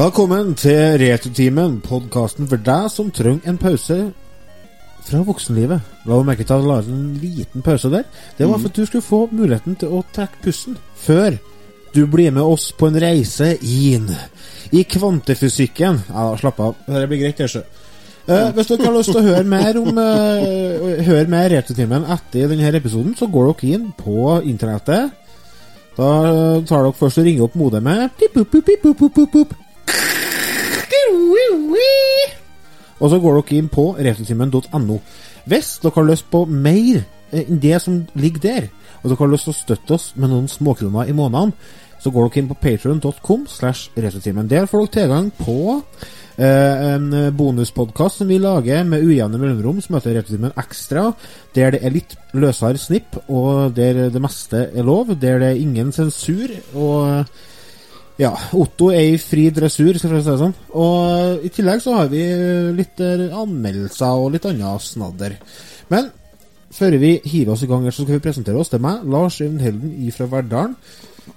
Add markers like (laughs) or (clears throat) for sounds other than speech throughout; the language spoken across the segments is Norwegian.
Velkommen til Returtimen, podkasten for deg som trenger en pause fra voksenlivet. La meg merke til at jeg la en liten pause der. Det var for at du skulle få muligheten til å trekke pusten før du blir med oss på en reise inn i kvantefysikken. Ja, slapp av. Det blir greit, det, sjø. Eh, hvis dere har lyst til å høre mer om uh, Høre mer Returtimen etter denne episoden, så går dere inn på internettet. Da tar dere først og ringer opp modemet. Pip, pip, pip, pip, pip, pip. Og så går dere inn på returtimen.no. Hvis dere har lyst på mer enn det som ligger der, og dere har lyst til å støtte oss med noen småkroner i måneden, så går dere inn på returtimen. Der får dere tilgang på eh, en bonuspodkast som vi lager med ujevne mellomrom, som heter Returtimen Ekstra, der det er litt løsere snipp, og der det meste er lov, der det er ingen sensur. og ja, Otto er i fri dressur, skal jeg si det sånn. Og i tillegg så har vi litt eh, anmeldelser og litt annet snadder. Men før vi hiver oss i gang, her, så skal vi presentere oss. Det er meg, Lars Even Helden fra Verdalen.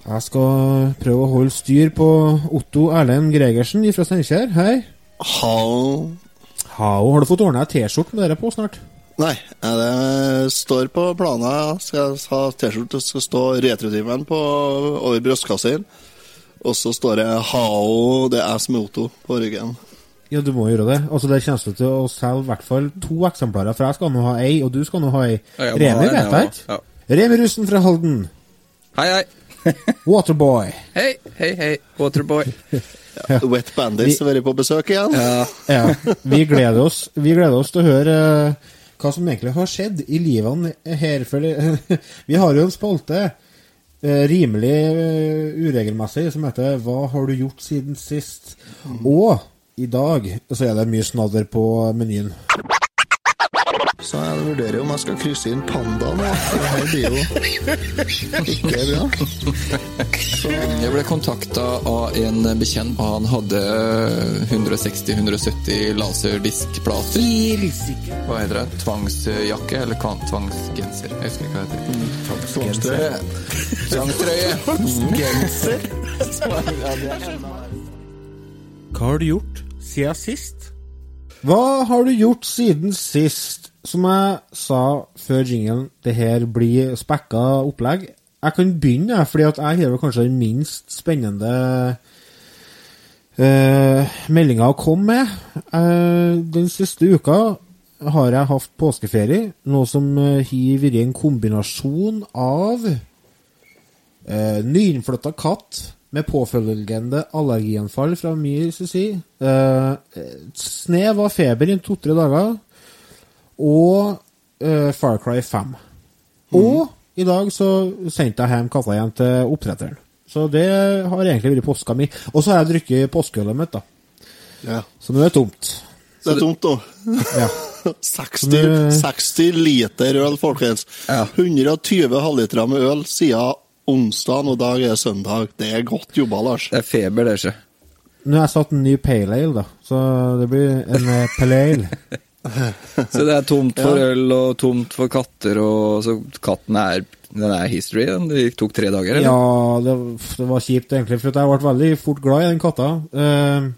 Jeg skal prøve å holde styr på Otto Erlend Gregersen fra Steinkjer. Hei. Hallo. Hao. Har du fått ordna ei T-skjorte med dere på snart? Nei, det står på planen. Jeg skal ha T-skjorte det skal stå Retrotimen på over brystkassa. Og så står det 'Hao', det er Otto, på ryggen. Ja, du må gjøre det. Altså, Det kommer du til å selge i hvert fall to eksemplarer, for jeg skal nå ha ei, og du skal nå ha ei. Ja, Remi vet jeg ikke. Ja. Remi Russen fra Halden. Hei, hei. (laughs) Waterboy. Hei, hei, hei. Waterboy. (laughs) Wet Bandits har vært på besøk igjen. Ja. Ja, vi gleder oss Vi gleder oss til å høre uh, hva som egentlig har skjedd i livene her. For uh, (laughs) vi har jo en spalte rimelig eh, uregelmessig som heter 'Hva har du gjort siden sist?' Og i dag så er det mye snadder på menyen. Så jeg vurderer om jeg skal krysse inn Panda nå. Det her blir jo ikke bra. Jeg ble kontakta av en bekjent, han hadde 160-170 laserdiskplater. Hva heter det? Tvangsjakke? Eller tvangsgenser? Jeg husker ikke hva det heter. Tvangstrøye. Tvangstrøye. Tvangsgenser. Hva har du gjort siden sist? Hva har du gjort siden sist? Som jeg sa før jingelen, det her blir spekka opplegg. Jeg kan begynne, fordi at jeg har kanskje den minst spennende uh, meldinga å komme med. Uh, den siste uka har jeg hatt påskeferie, noe som uh, har vært en kombinasjon av uh, nyinnflytta katt med påfølgende allergianfall fra min side. Uh, snev av feber i to-tre dager. Og uh, Far Cry 5. Og i dag så sendte jeg hjem katta igjen til oppdretteren. Så det har egentlig vært påska mi. Og så har jeg drukket påskeølet mitt, da. Ja. Så nå er det tomt. Det er tomt da. Ja. (laughs) 60, nå- 60 liter øl, folkens. Ja. 120 halvlitere med øl siden onsdag, og dag er søndag. Det er godt jobba, Lars. Det er feber, det, ikke? Nå har jeg satt en ny pale ale, da. Så det blir en eh, pale ale. (laughs) (laughs) Så det er tomt for øl og tomt for katter, og så katten er den er history. Den. Det tok tre dager, eller? Ja, det, det var kjipt, egentlig. For jeg ble veldig fort glad i den katta. Uh,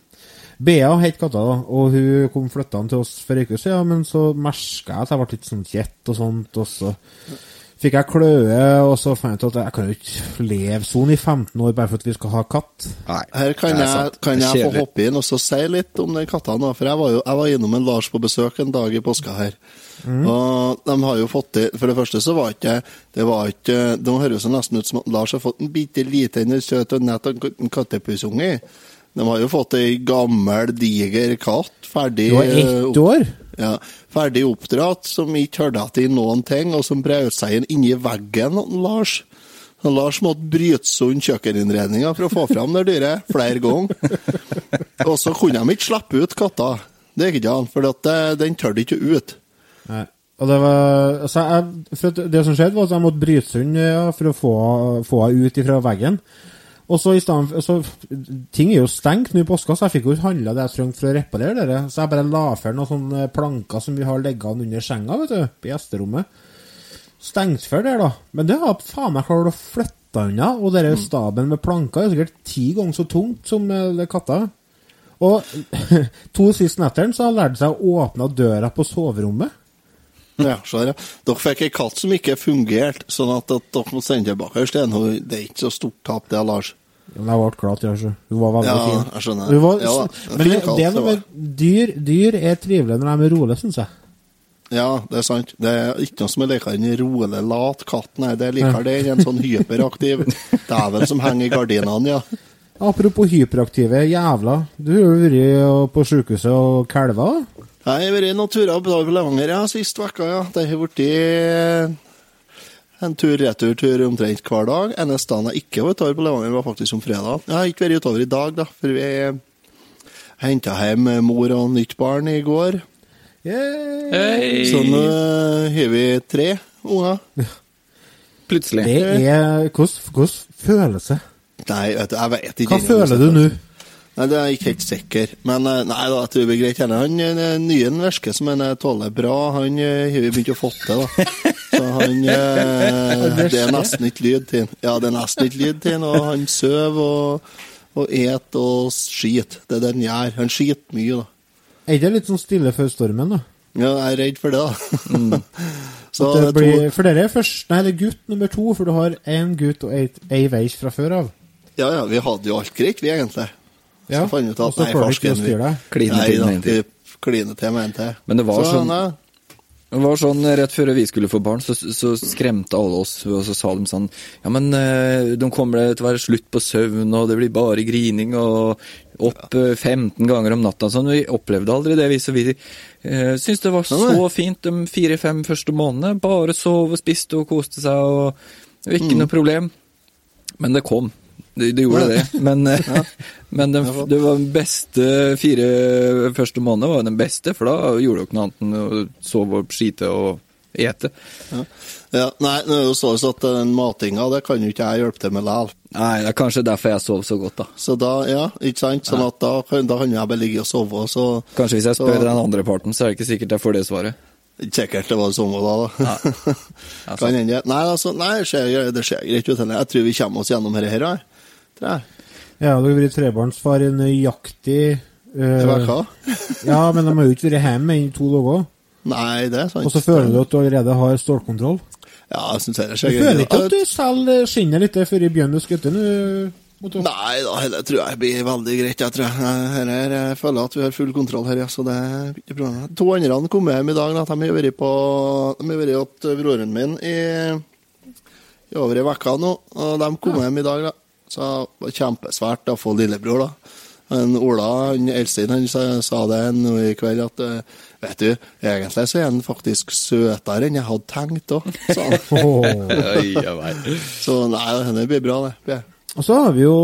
Bea het katta, da, og hun kom flytta til oss for ei uke siden. Men så merka jeg at jeg ble litt sånn kjett og sånt, og så fikk jeg kløe, og så fant jeg ut at jeg kan jo ikke leve sånn i 15 år bare for at vi skal ha katt. Nei. Her kan jeg, kan jeg få hoppe inn og så si litt om den katta nå. For jeg var jo jeg var innom en Lars på besøk en dag i påska her. Og de har jo fått til For det første så var ikke det var ikke Det høres nesten ut som at Lars har fått en bitte liten søt og nett en kattepussunge. De har jo fått ei gammel, diger katt ferdig Du var ett år? Ja, ferdig oppdratt, som ikke hørte etter noen ting, og som brøt seg inn inni veggen, Lars. Og Lars måtte bryte sund kjøkkeninnredninga for å få fram det dyret flere ganger. (laughs) Og så kunne de ikke slippe ut katta. Det gikk ikke an, for den tørde ikke ut. Nei. Og det var altså jeg, for Det som skjedde, var at jeg måtte bryte sund ja, for å få få henne ut fra veggen. Og så i stedet, så, Ting er jo stengt nå i påska, så jeg fikk jo handla det jeg trengte for å reparere det. Så jeg bare la for noen sånne planker som vi har liggende under senga vet du, på gjesterommet. Stengt for der, da. Men det har faen meg klart å flytte unna. Og den staben med planker er sikkert ti ganger så tungt som eh, det katta. Og (laughs) to siste nettene så har jeg lært seg å åpne døra på soverommet. Ja, ser jeg. Dere fikk ei katt som ikke fungerte, sånn at, at dere må sende tilbake Sten. Det er ikke så stort tap, det, Lars. Men jeg ble glad til det. Hun var veldig Ja, fin. jeg skjønner. Hun var, Ja, men det, katt, det det dyr Dyr er trivelige når de er rolige, syns jeg. Ja, det er sant. Det er ikke noe som er likere enn en rolig, lat katt. Nei, det er likere det enn en sånn hyperaktiv (laughs) dæven som henger i gardinene, ja. Apropos hyperaktive jævla. Du har vært på sykehuset og kalva. Jeg har vært noen turer på på Levanger ja, sist uke, ja. Det har blitt en tur-retur-tur omtrent hver dag. Eneste dagen jeg ikke var utover på Levanger, var faktisk om fredag. Jeg har ikke vært utover i dag, da, for vi henta hjem mor og nytt barn i går. Hey. Så nå har vi tre unger. Plutselig. Det er Hvordan føles det? Nei, vet du, jeg vet ikke. Hva føler du nå? Nei, Det er jeg ikke helt sikker. Men eh, nei da, jeg tror det blir greit. Han eh, nye virker som han eh, tåler bra. Han har vi begynt å få til, da. Så han (laughs) Det er nesten ikke lyd til han. Ja, det er nesten ikke lyd til han, og han sover og, og et og skiter. Det er det han gjør. Han skiter mye, da. Er det litt sånn stille før stormen, da? Ja, jeg er redd for det, da. (laughs) Så det, det to- for dere er først Nei, det er gutt nummer to, for du har én gutt og ei veis fra før av. Ja, ja, vi hadde jo alt greit, vi, egentlig. Ja, Så fant vi ut og at nei, farsken ikke vi-. Kline til til. vi kliner til med en til. Men det var så, sånn- nei, Det var sånn rett før vi skulle få barn, så, så skremte alle oss, og så sa de sånn Ja, men eh, de kommer til å være slutt på søvn, og det blir bare grining, og opp eh, 15 ganger om natta. Sånn, vi opplevde aldri det, vi. Så vi uh, syntes det var så fint de fire-fem første månedene. Bare sove, spiste og koste seg, og var Mm. ikke noe problem. Men det kom. Det, det gjorde det. Men, ja. men den, det var den beste fire første månedene var den beste, for da gjorde dere noe annet enn å sove og skite og ete. Ja, nei, nå er det jo sånn at den matinga, det kan jo ikke jeg hjelpe til med likevel. Nei, det er kanskje derfor jeg sov så godt, da. Så da, ja, ikke sant? Sånn at da, kan- da kan jeg bare ligge og sove, og så Kanskje hvis jeg spør Så- den andre parten, så er det ikke sikkert jeg får det svaret. Sikkert det var det samme da, da. Ja, (laughs) kan hende. Nei, altså, nei, det ser, det greit ut. Jeg tror vi kommer oss gjennom dette her, jeg. Tror jeg. Ja, du har vært trebarnsfar i nøyaktig Det uh, var hva? (laughs) Ja, men de har jo ikke vært hjemme i to dager. Nei, det er sant. Og så føler du at du allerede har stålkontroll. Ja, jeg synes det Du føler ikke at du selger skinnet litt før i bjørn og skutte nå? Nei da, det tror jeg blir veldig greit. Jeg tror jeg, her, jeg føler at vi har full kontroll her, ja, så det ikke bra. To andre kom hjem i dag. Da. De har vært på De har vært hos broren min i, i over ei uke nå, og de kom hjem i dag. da. Så det var kjempesvært å få lillebror, da. Men Ola, han eldste, han sa, sa det nå i kveld at eh, Vet du, egentlig så er han faktisk søtere enn jeg hadde tenkt òg, sa han. (laughs) Så nei, det blir bra, det. blir. Og så har vi jo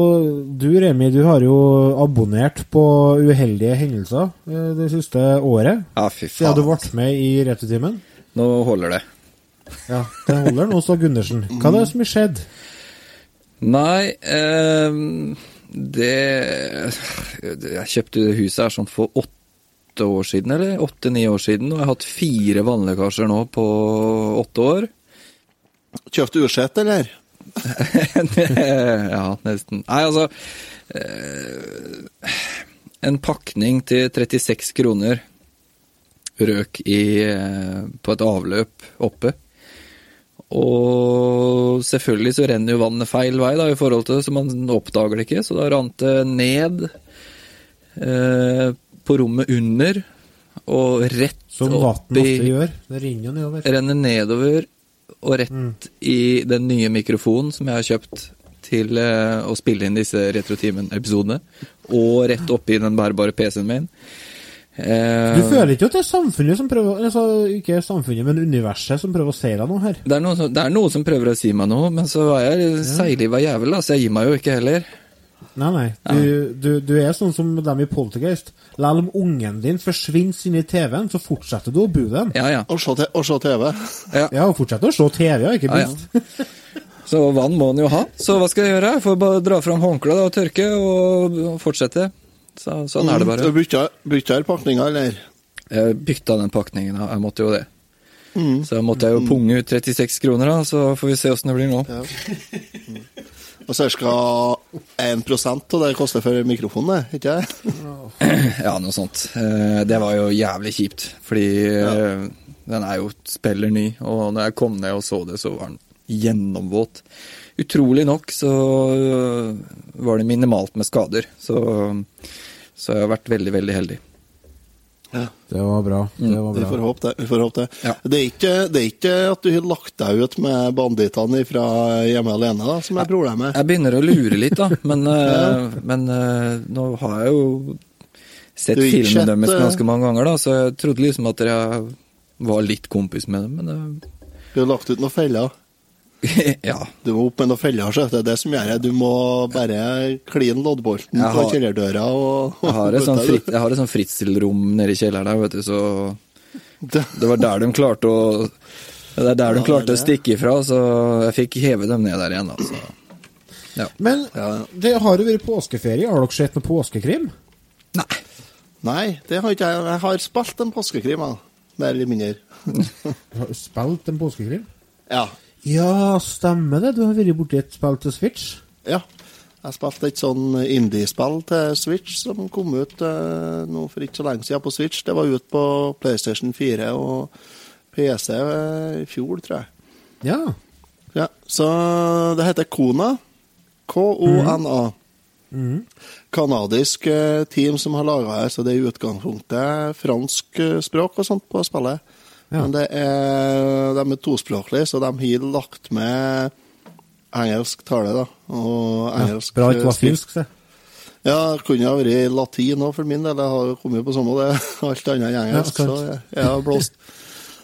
Du, Remi, du har jo abonnert på uheldige hendelser eh, det siste året. Ja, fy Siden du ble med i Returtimen. Nå holder det. Ja, det holder nå, sa Gundersen. Hva er det som har skjedd? Nei, eh, det Jeg kjøpte huset her sånn for åtte år siden, eller åtte-ni år siden, og jeg har hatt fire vannlekkasjer nå på åtte år. Kjøpte ursett, eller? (laughs) ja, nesten. Nei, altså eh, En pakning til 36 kroner røk i, eh, på et avløp oppe. Og selvfølgelig så renner jo vannet feil vei, da, i forhold til det, så man oppdager det ikke. Så da rant det ned eh, på rommet under, og rett Som opp vann ofte gjør. Det renner jo nedover. renner nedover og rett i den nye mikrofonen som jeg har kjøpt til eh, å spille inn disse Retrotimen-episodene, og rett oppi den bærbare PC-en min. Eh, Du føler ikke at det er samfunnet som prøver altså, Ikke samfunnet, men universet som prøver å si deg noe her? det, er noe, som- det er noe som prøver å si meg noe, men så er jeg seigliva jævel, så jeg gir meg jo ikke heller. Nei, nei. Du, du, du er sånn som dem i Poltergeist. Selv om ungen din forsvinner inn i TV-en, så fortsetter du å bo den. Ja, ja. Og se, og se TV. ja. Ja, og fortsetter å se TV, ja, ikke Ja, ja. (laughs) Så vann må han jo ha. Så hva skal jeg gjøre? Jeg får bare dra fram håndkleet og tørke og fortsette. Så, sånn er det bare. Du bytta, bytta pakninga, eller? Jeg bytta den pakningen, jeg måtte jo det. Mm. Så måtte jeg jo punge ut 36 kroner, da, så får vi se åssen det blir nå. Ja. Og så skal 1 av det koster for mikrofonen, det, ikke det? (clears throat) Ja, noe sånt. Eh, Det var jo jævlig kjipt, fordi ja. den er jo spiller ny, og når jeg kom ned og så det, så var den gjennomvåt. Utrolig nok så øh, var det minimalt med skader, så, så jeg har vært veldig, veldig heldig. Ja. Det var bra. Det var Vi får håpe det. Vi får håpe det. Ja. Det, er ikke, det er ikke at du har lagt deg ut med bandittene fra Hjemme alene da, som er problemet. Jeg begynner å lure litt, da, men, (laughs) ja. men øh, nå har jeg jo sett filmen deres øh, ganske mange ganger, da, så jeg trodde liksom at jeg var litt kompis med dem, men øh, Du har lagt ut noen feller. (laughs) ja. Du må opp med noen feller, så det er det som gjør det. Du må bare kline loddbolten Jeg på kjellerdøra og Jeg har et sånt fritt, jeg har et sånt fritzelrom nede i kjelleren der, vet du, så Det- var der de klarte å Det er der de Ja, klarte det å stikke ifra, så jeg fikk heve dem ned der igjen, altså. Ja. Men Ja. det har jo vært påskeferie. Har dere sett noe påskekrim? Nei. Nei, det har ikke jeg. Jeg har spilt en påskekrim, jeg. Mer eller mindre. (laughs) Har spilt en påskekrim? Ja. Ja, stemmer det. Du har vært borti et spill til Switch. ja. Jeg spilte et sånn indie-spill til Switch som kom ut eh, nå for ikke så lenge siden på Switch. Det var ute på PlayStation 4 og PC eh, i fjor, tror jeg. Ja. Ja, Så det heter Kona. K-O-N-A. Kanadisk eh, team som har laga det, så det er i utgangspunktet fransk eh, språk og sånt på spillet. Ja. Men er, de er tospråklige, så de har lagt med engelsk tale, da. Og engelsk Bra ikke var finsk, se. Ja, det kunne ha vært latin òg, for min del. Jeg har jo kommet på samme, det (laughs) alt annet enn engelsk. Ja, så jeg, jeg har blåst.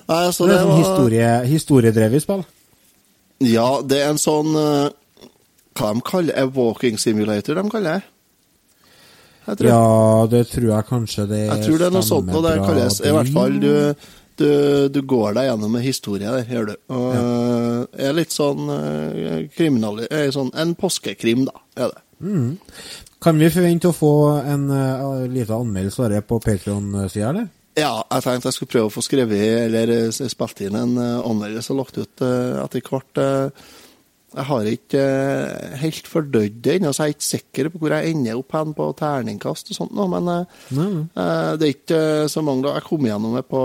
Nei, så Det det er sånn var historie, historiedrevet spill. Ja, det er en sånn eh, Hva de kaller det? Walking simulator, de kaller det. Ja, det tror jeg kanskje det jeg tror det er noe sånt noe det kalles. I hvert fall du, du, du går deg gjennom en historie der, gjør du. Og ja. er litt sånn kriminal... eh, sånn, en påskekrim, da, er det. Kan vi forvente å få en uh, liten anmeldelse av det på Patreon-sida, eller? Ja, jeg tenkte jeg skulle prøve å få skrevet eller eh, spilt inn en uh, anmeldelse og lagt ut uh, etter hvert. Uh, jeg har ikke eh, helt fordøyd det ennå, så jeg er ikke sikker på hvor jeg ender opp hen på terningkast og sånt nå, men eh, eh, det er ikke eh, så mange da. Jeg kom gjennom det på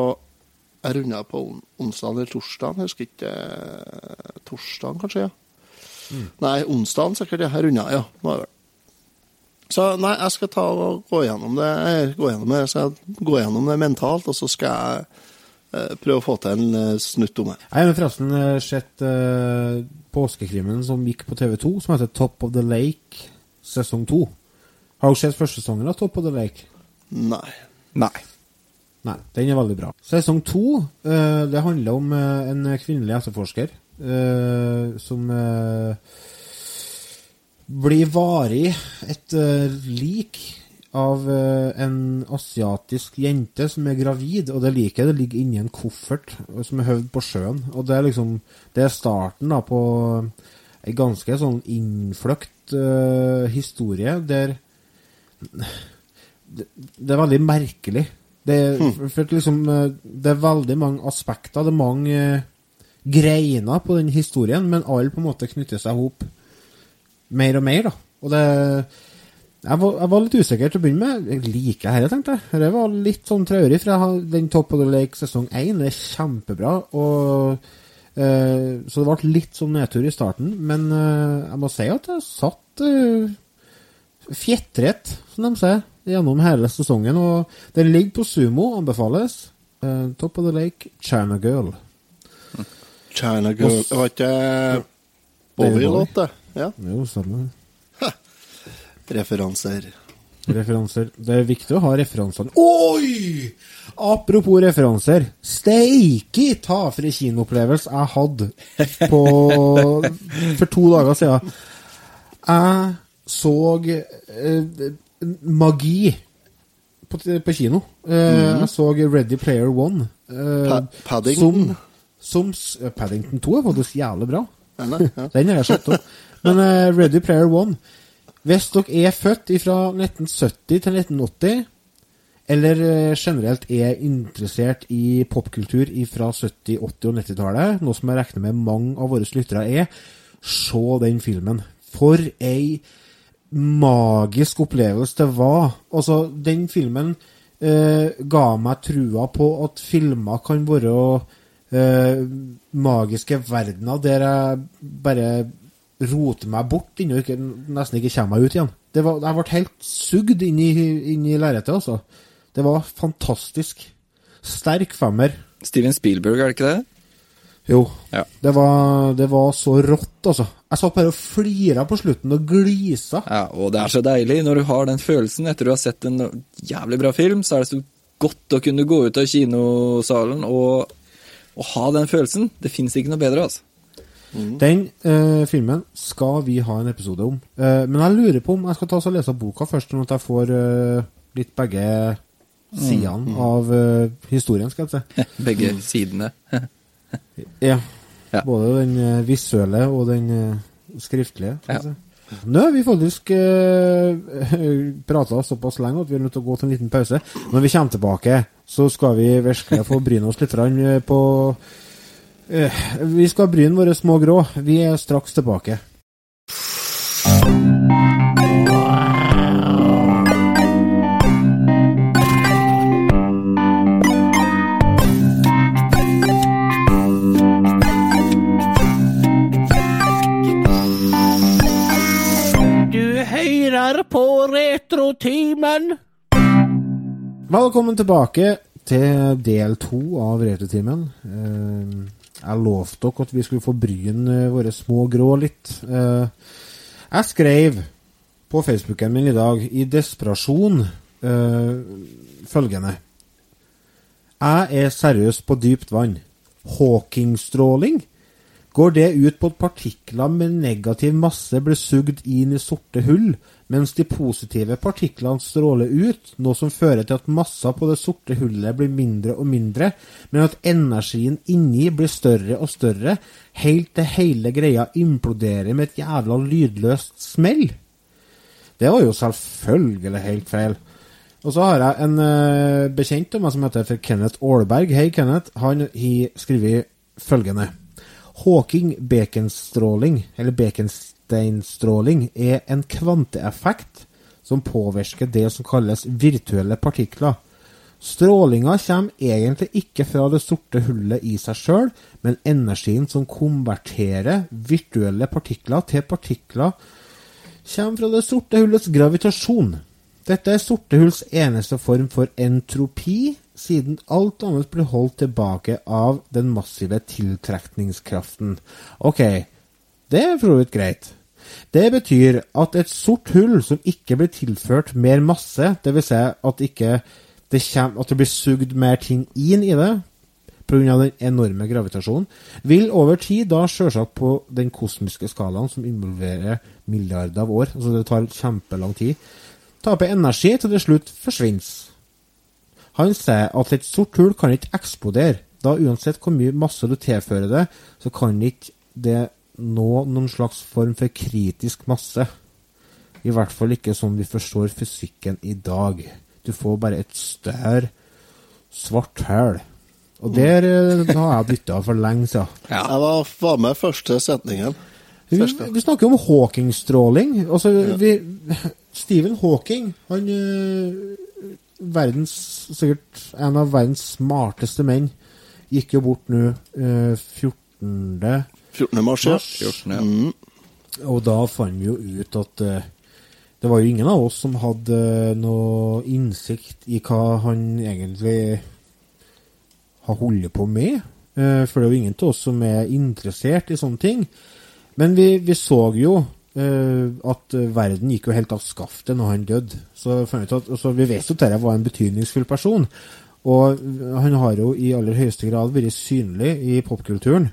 Jeg runda på on onsdag eller torsdag, jeg husker ikke. Uh, torsdag, kanskje, ja. Nei, onsdag sikkert. Jeg runda, ja. Var det vel. Så nei, jeg skal ta og gå gjennom det, eh, gå gjennom det, så jeg gå gjennom det mentalt, og så skal jeg eh, prøve å få til en eh, snutt om det. Jeg har forresten eh, sett uh, påskekrimmen som gikk på TV2, som heter Top of the Lake sesong 2. Har du sett første sesongen av Top of the Lake? Nei. Nei. Nei, den er veldig bra. Sesong to, uh, det handler om uh, en kvinnelig etterforsker uh, som blir varig et lik av en asiatisk jente som er gravid, og det liket det ligger inni en koffert som er høvd på sjøen. Og det er liksom Det er starten da på ei ganske sånn innfløkt historie der det, det er veldig merkelig. Det, for, for liksom, eh, det er veldig mange aspekter, det er mange eh, greiner på den historien, men alle på en måte knytter seg ihop mer og mer, da. Og det jeg var, jeg var litt usikker til å begynne med. Jeg liker dette, tenkte jeg. Det var litt sånn traurig, har den Top of the Lake sesong 1. Det er kjempebra. Og, eh, så det ble litt sånn nedtur i starten, men eh, jeg må si at jeg satt eh, fjetret, som de sier, gjennom hele sesongen. Og den ligger på Sumo, anbefales. Uh, Top of the Lake, China Girl. China Girl Det var ikke Bowie-låt, det? Ja. Jo, samme. Referanser. Referanser. Det er viktig å ha referansene. Oi! Apropos referanser. Steike ta for en kinoopplevelse jeg hadde på (laughs) For to dager siden. Jeg så eh, magi på, på kino. Eh, Jeg så Ready Player One. eh, Pa Paddington. Som, som s- eh, Paddington 2 er faktisk jævlig bra. Er? Ja. (laughs) Den har jeg sett opp. Men eh, Ready Player One Hvis dere er født fra 1970 til 1980, eller eh, generelt er interessert i popkultur fra 70-, 80- og 90-tallet, noe som jeg regner med mange av våre lyttere er, se den filmen. For ei magisk opplevelse det var. Altså, den filmen eh, ga meg trua på at filmer kan være eh, magiske verdener der jeg bare roter meg bort og ikke, nesten ikke kommer meg ut igjen. Det var, jeg ble helt sugd inn i, inn i lerretet, altså. Det var fantastisk. Sterk femmer. Steven Spielberg, er det ikke det? Jo. Ja. Det var, det var så rått, altså. Jeg satt bare og flira på slutten og glisa. Ja, og det er så deilig når du har den følelsen etter du har sett en jævlig bra film, så er det så godt å kunne gå ut av kinosalen og, og ha den følelsen. Det fins ikke noe bedre, altså. Den eh, filmen skal vi ha en episode om. Eh, men jeg lurer på om jeg skal ta og lese boka først, sånn at jeg får eh, litt begge sidene av eh, historien, skal jeg si. (laughs) Begge sidene. Ja. Ja. Både den eh, visuelle og den eh, skriftlige. Ja. si. Nå har vi faktisk eh, (laughs) prata såpass lenge at vi er nødt til å gå til en liten pause. Når vi kommer tilbake, så skal vi virkelig få bryne oss litt eh, på eh, Vi skal bryne våre små grå. Vi er straks tilbake. På Retrotimen. Velkommen tilbake til del to av Retrotimen. Eh, jeg lovte dere at vi skulle få bryne våre små grå litt. Eh, jeg skrev på Facebooken min i dag, i desperasjon, eh, følgende Jeg er seriøst på dypt vann. Hawkingstråling? Går det ut på at partikler med negativ masse blir sugd inn i sorte hull, mens de positive partiklene stråler ut, noe som fører til at massa på det sorte hullet blir mindre og mindre, men at energien inni blir større og større, helt til hele greia imploderer med et jævla lydløst smell? Det var jo selvfølgelig helt feil. Og så har jeg en eh, bekjent av meg som heter Kenneth Aalberg. Hei, Kenneth. Han har skrevet følgende. Hawking baconstråling, eller baconsteinstråling, er en kvanteeffekt som påvirker det som kalles virtuelle partikler. Strålinga kommer egentlig ikke fra det sorte hullet i seg sjøl, men energien som konverterer virtuelle partikler til partikler, kommer fra det sorte hullets gravitasjon. Dette er sorte hulls eneste form for entropi, siden alt annet blir holdt tilbake av den massive tiltrekningskraften. Ok, det er for så vidt greit. Det betyr at et sort hull som ikke blir tilført mer masse, dvs. Si at, ikke det at det blir sugd mer ting inn i det, pga. den enorme gravitasjonen, vil over tid da sjølsagt på den kosmiske skalaen som involverer milliarder av år, altså det tar kjempelang tid, tape energi til det slutt forsvinner. Han sier at et sort hull kan ikke eksplodere, da uansett hvor mye masse du tilfører det, så kan ikke det nå noen slags form for kritisk masse. I hvert fall ikke som vi forstår fysikken i dag. Du får bare et større svart hull. Og der eh, har jeg bytta for lenge siden. Jeg var, var med første setningen. Vi, Første. vi snakker om Hawking-stråling. Altså, vi, (laughs) Stephen Hawking, han øh, verdens, sikkert en av verdens smarteste menn, gikk jo bort nå eh, 14. 14. mars, mars. 14, ja. Mm. Og da fant vi jo ut at eh, det var jo ingen av oss som hadde øh, noe innsikt i hva han egentlig har holdt på med. Eh, for det er jo ingen av oss som er interessert i sånne ting. Men vi, vi så jo eh, at eh, verden gikk jo helt av skaftet når han døde. Så, fant vi at, vet jo at dette var en betydningsfull person. Og han har jo i aller høyeste grad vært synlig i popkulturen.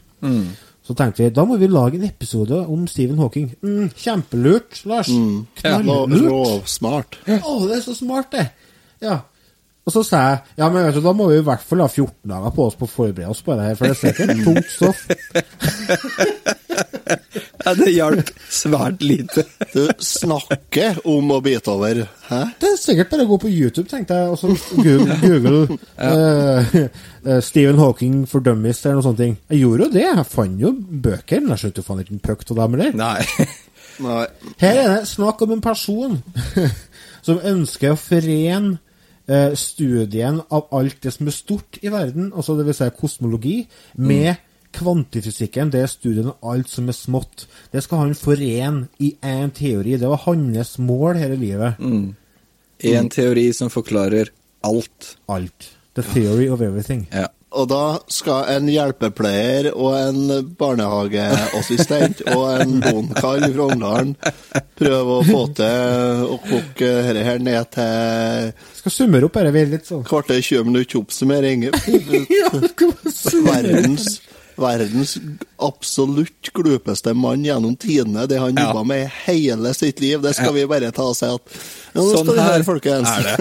Så tenkte vi da må vi lage en episode om Stephen Hawking. Mm, kjempelurt, Lars. Rå- Knalllurt. Råsmart. Å, det er så smart, det! Ja. Og så sa jeg ja, men vet du, da må vi i hvert fall ha 14 dager på oss på å forberede oss på det her, for det er sikkert tungt stoff. (laughs) Ja, det hjalp svært lite. Du snakker om å bite over. Hæ? Det er sikkert bare å gå på YouTube, tenkte jeg, og så google, google (laughs) ja. uh, Stephen Hawking for dummies eller noe sånt. ting. Jeg gjorde jo det. Jeg fant jo bøker, men jeg skjønte jo faen ikke en puck av dem heller. Nei. Nei. Her er det snakk om en person (laughs) som ønsker å forene eh, studien av alt det som er stort i verden, altså det vil si kosmologi, med kvantifysikken, det er studien av alt som er smått. Det skal han forene i én teori. Det var hans mål hele livet. En teori som forklarer alt. Alt. The theory of everything. Ja. Og da skal en hjelpepleier og en barnehageassistent (laughs) og en bondekall fra Ungdalen prøve å få til å koke dette her ned til Skal summere opp dette litt sånn. kvarter 20 minutter oppsummering. (laughs) verdens, verdens absolutt glupeste mann gjennom tidene. Det han Ja. jobba med hele sitt liv. Det skal vi bare ta og si at ja, Nå Sånn skal vi her høre, folkens. er det.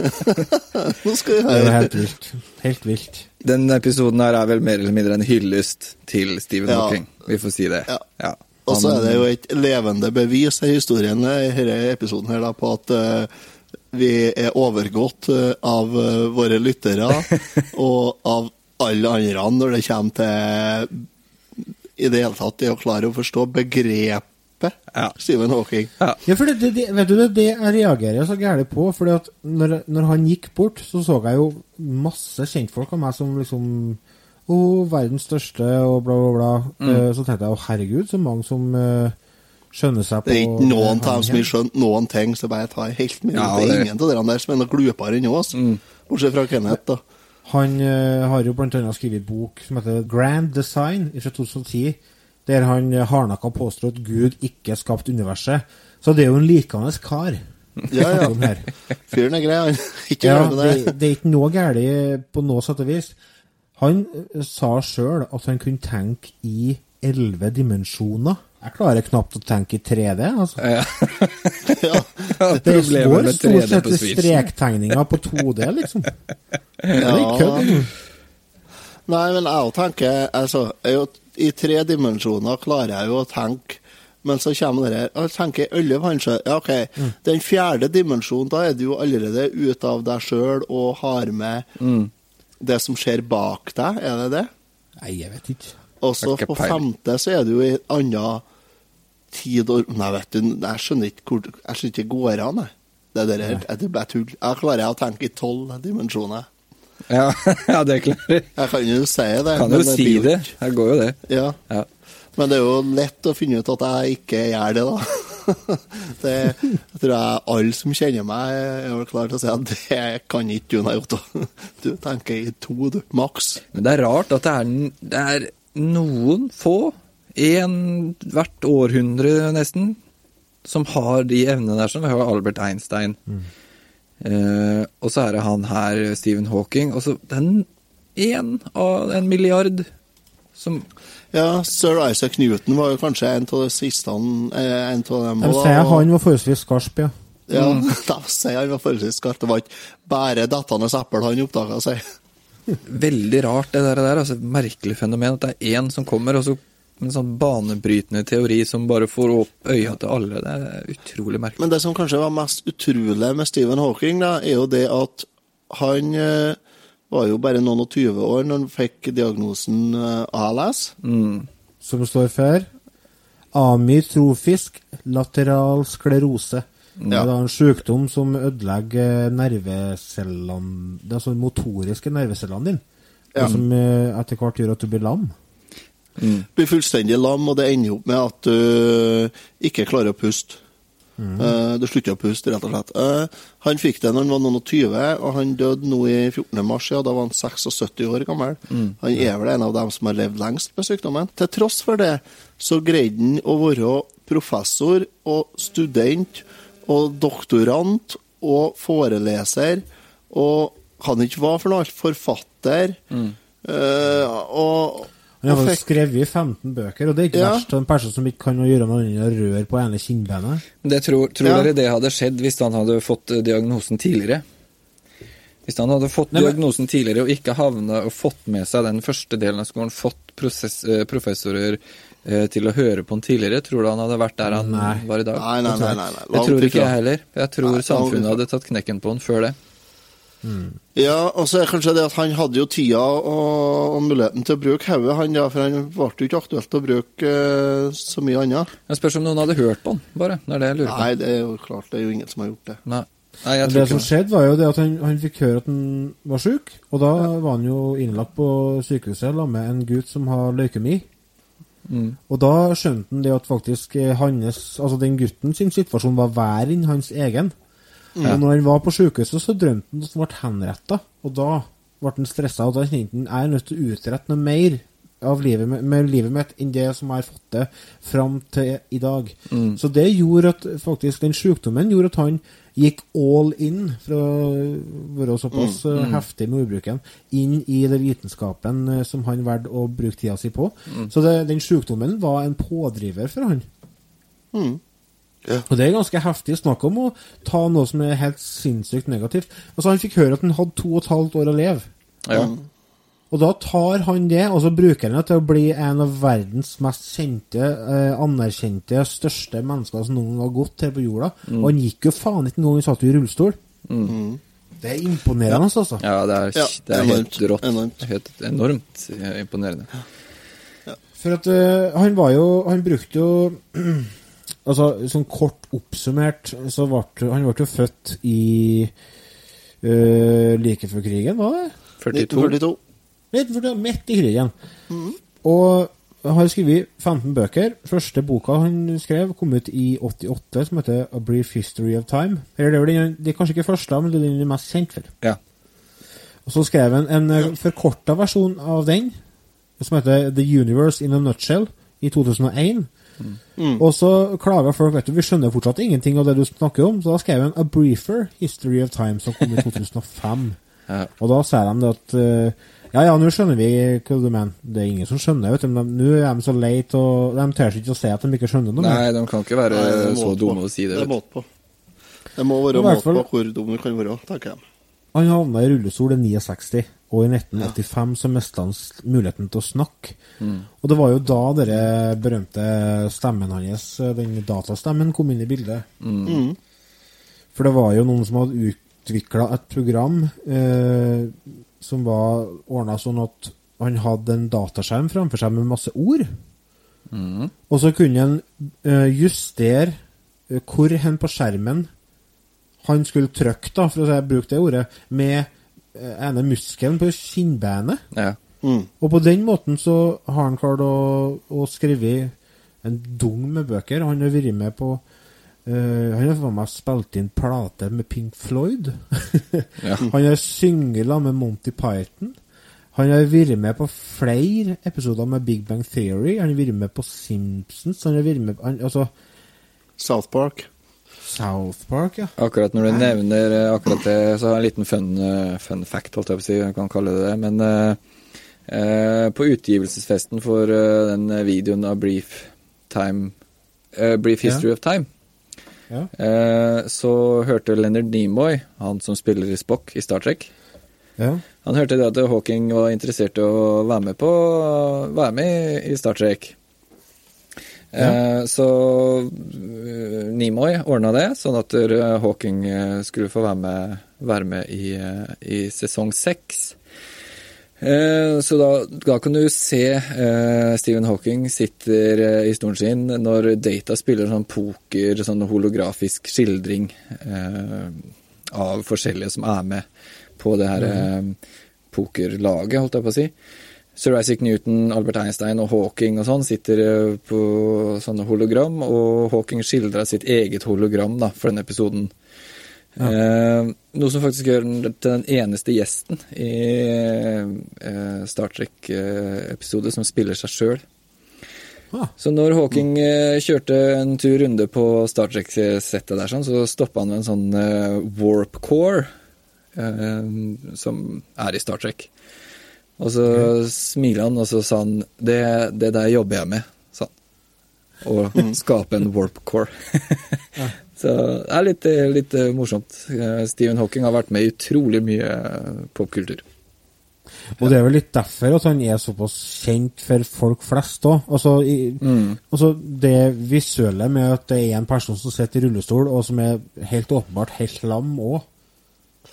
(laughs) nå skal vi Det er helt vilt. Helt vilt. Den episoden her er vel mer eller mindre en hyllest til Stephen Ja. Hawking. Vi får si det. Ja. Og så er det jo et levende bevis i historien i denne episoden her da, på at uh, vi er overgått uh, av uh, våre lyttere (laughs) og av alle andre når det kommer til i det hele tatt det å klare å forstå begrepet Ja. Stephen Hawking. Ja. Ja, for det, det, det, vet du, det er det jeg reagerer så gærent på. fordi at når, når han gikk bort, så så jeg jo masse kjentfolk av meg som liksom Å, verdens største, og bla, bla, bla. Mm. Uh, så tenkte jeg å, herregud, så mange som uh, skjønner seg på Det er ikke noen det av dem som har skjønt noen ting, så bare tar helt med. Ja, det er ingen av dere der som er noe glupere enn oss. Bortsett fra Kenneth, da. Han uh, har jo annet skrevet en bok som heter Grand Design fra 2010, der han uh, hardnakka påstår at Gud ikke skapte universet. Så det er jo en likende kar. Ja, ja. Fyren er grei, han. (laughs) Ikke Ja, glem det, det. det er ikke noe galt på noe sett og vis. Han eh, sa sjøl at han kunne tenke i elleve dimensjoner. Jeg klarer knapt å tenke i 3D. altså. (laughs) Ja. Ja. Det står stort sett i strektegninger på 2D, liksom. Ja. Det er kødd. Nei, men jeg tenker altså, jeg, I tre dimensjoner klarer jeg jo å tenke, men så kommer det her Jeg tenker elleve, kanskje. Ja, OK. Den fjerde dimensjonen, da er du jo allerede ute av deg sjøl og har med det som skjer bak deg, er det det? Nei, jeg vet ikke. Og så på femte så er det jo i en annen tid og Nei, vet du, jeg skjønner ikke hvor Jeg skjønner ikke det går an, jeg. Det der er det er bare tull. Jeg klarer å tenke i tolv dimensjoner. Ja, (laughs) ja, det klarer Jeg kan jo si det. Kan jo si det. Her går jo det. Ja. Ja. Men det er jo lett å finne ut at jeg ikke gjør det, da. (laughs) Det jeg tror jeg alle som kjenner meg, er vel klar til å si at det kan ikke du, nei, Otto. Du tenker i to, du. Maks. Men det er rart at det er, det er noen få, én hvert århundre nesten, som har de evnene der. Som vi har Albert Einstein. Eh, og så er det han her, Stephen Hawking. Og så den én av en milliard som Ja, sir Isaac Newton var jo kanskje en av de siste han en av dem. De og sier han var forholdsvis skarp, ja. Ja, (laughs) da sier han var forholdsvis skarp. Det var ikke bare dettende eple han oppdaga seg. Veldig rart, det der altså, merkelig fenomen. At det er én som kommer, og så en sånn banebrytende teori som bare får opp øya til alle. Det er utrolig merkelig. Men det som kanskje var mest utrolig med Stephen Hawking, da, er jo det at han eh, var jo bare noen og tyve år når han fikk diagnosen ALS. Mm. Som står for amytrofisk lateral sklerose. Det er en sykdom som ødelegger nervecellene Det er altså motoriske nervecellene dine. Ja. Som eh, etter hvert gjør at du blir lam. Blir fullstendig lam, og det ender opp med at du ikke klarer å puste. Eh, du slutter å puste, rett og slett. Eh, han fikk det når han var noen og tyve, og han døde nå i 14. mars. Ja, da var han 76 år gammel. Han er vel en av dem som har levd lengst med sykdommen. Til tross for det, så greide han å være professor og student og doktorant og foreleser, og han ikke var for noe forfatter. Eh, og, Han har faktisk skrevet 15 bøker, og det er ikke Ja. verst av en person som ikke kan gjøre noe annet enn å røre på ene kinnbenet. Det tror, tror Ja. dere det hadde skjedd hvis han hadde fått eh, diagnosen tidligere? Hvis han hadde fått Nei, men- diagnosen tidligere og ikke havna og fått med seg den første delen av skolen, fått prosess, eh, professorer eh, til å høre på han tidligere, tror du han hadde vært der han Nei. var i dag? Nei, nei, nei. nei, nei. Jeg tror ikke jeg heller. Jeg tror Nei, samfunnet hadde tatt knekken på han før det. Ja, og så er det kanskje det at han hadde jo tida og, og muligheten til å bruke hodet, han da, for han ble jo ikke aktuelt å bruke eh, så mye annet. Jeg spørs om noen hadde hørt på han, bare. Det er det jeg lurer på. Nei, det er jo klart, det er jo ingen som har gjort det. Nei, Nei jeg Men tror det som ikke som skjedde, var jo det at han, han fikk høre at han var syk, og da var han jo innlagt på sykehuset sammen med en gutt som har leukemi. Mm. Og da skjønte han det at faktisk eh, hans, altså den gutten sin situasjon var verre enn hans egen. Og når han var på sykehuset, så drømte han at han ble henretta, og da ble han stressa, og da kjente han jeg er nødt til å utrette noe mer av livet, med, livet mitt enn det som jeg har fått til fram til i dag. Så det gjorde at faktisk den sykdommen gjorde at han gikk all in, for å være såpass eh, heftig med ordbruken, inn i den vitenskapen eh, som han valgte å bruke tida si på. Så det, den sykdommen var en pådriver for han. Mm. Ja. Og det er ganske heftig å snakke om å ta noe som er helt sinnssykt negativt. Altså Han fikk høre at han hadde to og et halvt år å leve. Ja. Og da tar han det, og så bruker han det til å bli en av verdens mest kjente, eh, anerkjente, største mennesker som noen gang har gått her på jorda. Og han gikk jo faen ikke engang, han satt jo i rullestol. Det er imponerende, altså. ja, det er, Ja, det er helt enormt, rått. enormt. Helt enormt eh, imponerende. For at uh, han var jo Han brukte jo (clears throat) Altså, sånn kort oppsummert, så ble han ble jo født i uh, like før krigen, var det? 42. 1942. Midt, for det var midt i krigen. Og har skrevet 15 bøker. Første boka han skrev, kom ut i 88, som heter A Brief History of Time. Eller det er, vel den, det er kanskje ikke første, men det er den er mest kjent for. Ja. Og så skrev han en en forkorta versjon av den, som heter The Universe in a Nutshell, i 2001. Og så klager folk vet du, vi skjønner fortsatt ingenting av det du snakker om, så da skrev han A Briefer History of Time, som kom i (laughs) 2005. Ja. Og da sier de at uh, ja, ja, nå skjønner vi hva du mener. Det er ingen som skjønner, vet du, men nå er de så lei og De tør ikke å si at de ikke skjønner noe. Nei, de kan ikke være Nei, så dumme å si det. Det er måte på. Det må være måte på hvor dum du kan være, tenker jeg. Han havna i rullestol i 69, og i 1985 så mista han muligheten til å snakke. Og det var jo da den berømte stemmen hans, den datastemmen, kom inn i bildet. Mm. For det var jo noen som hadde utvikla et program eh, som var ordna sånn at han hadde en dataskjerm framfor seg med masse ord. Og så kunne han eh, justere eh, hvor hen på skjermen han skulle trykke, da, for å bruke det ordet, med eh, ene muskelen på kinnbeinet. Ja. Mm. Og på den måten så har han klart å, å skrive en dung med bøker. Han har vært med på Uh, Han har for meg spilt inn plate med Pink Floyd. (laughs) Ja. Han har syngela med Monty Python. Han har vært med på flere episoder med Big Bang Theory. Han har vært med på Simpsons. Han har vært med han, Altså South Park. South Park, ja. Akkurat når du nevner eh, akkurat det, så har jeg en liten fun, eh, fun fact, holdt jeg på å si, jeg kan kalle det det. Men eh, eh, på utgivelsesfesten for eh, den videoen av Brief Time eh, Brief Ja. History of Time, ja. så hørte Leonard Nimoy, han som spiller i Spock i Star Trek, ja. han hørte det at Hawking var interessert i å være med på Være med i Star Trek. Eh, så eh, Nimoy ordna det, sånn at eh, Hawking skulle få være med, være med i, i sesong seks. Så da, da kan du se Stephen Hawking sitter i stolen sin når Data spiller sånn poker, sånn holografisk skildring av forskjellige som er med på det her mm. pokerlaget, holdt jeg på å si. Sir Isaac Newton, Albert Einstein og Hawking og sånn sitter eh, på sånne hologram, og Hawking skildrer sitt eget hologram da, for den episoden. Eh, noe som faktisk gjør den til den eneste gjesten i eh, Star Trek-episode som spiller seg sjøl. Ah. Så når Hawking eh, kjørte en tur runde på Star Trek-settet der, sånn, så stoppa han ved en sånn eh, warp core som er i Star Trek. Og så smiler han, og så sa han det, det der jobber jeg med, sa han. Å skape en warp core. (laughs) Så det er litt, litt eh, morsomt. Eh, Stephen Hawking har vært med i utrolig mye eh, popkultur. Og det er vel litt derfor at han er såpass kjent for folk flest òg. Altså, mm. altså det visuelle med at det er en person som sitter i rullestol, og som er helt åpenbart helt lam òg.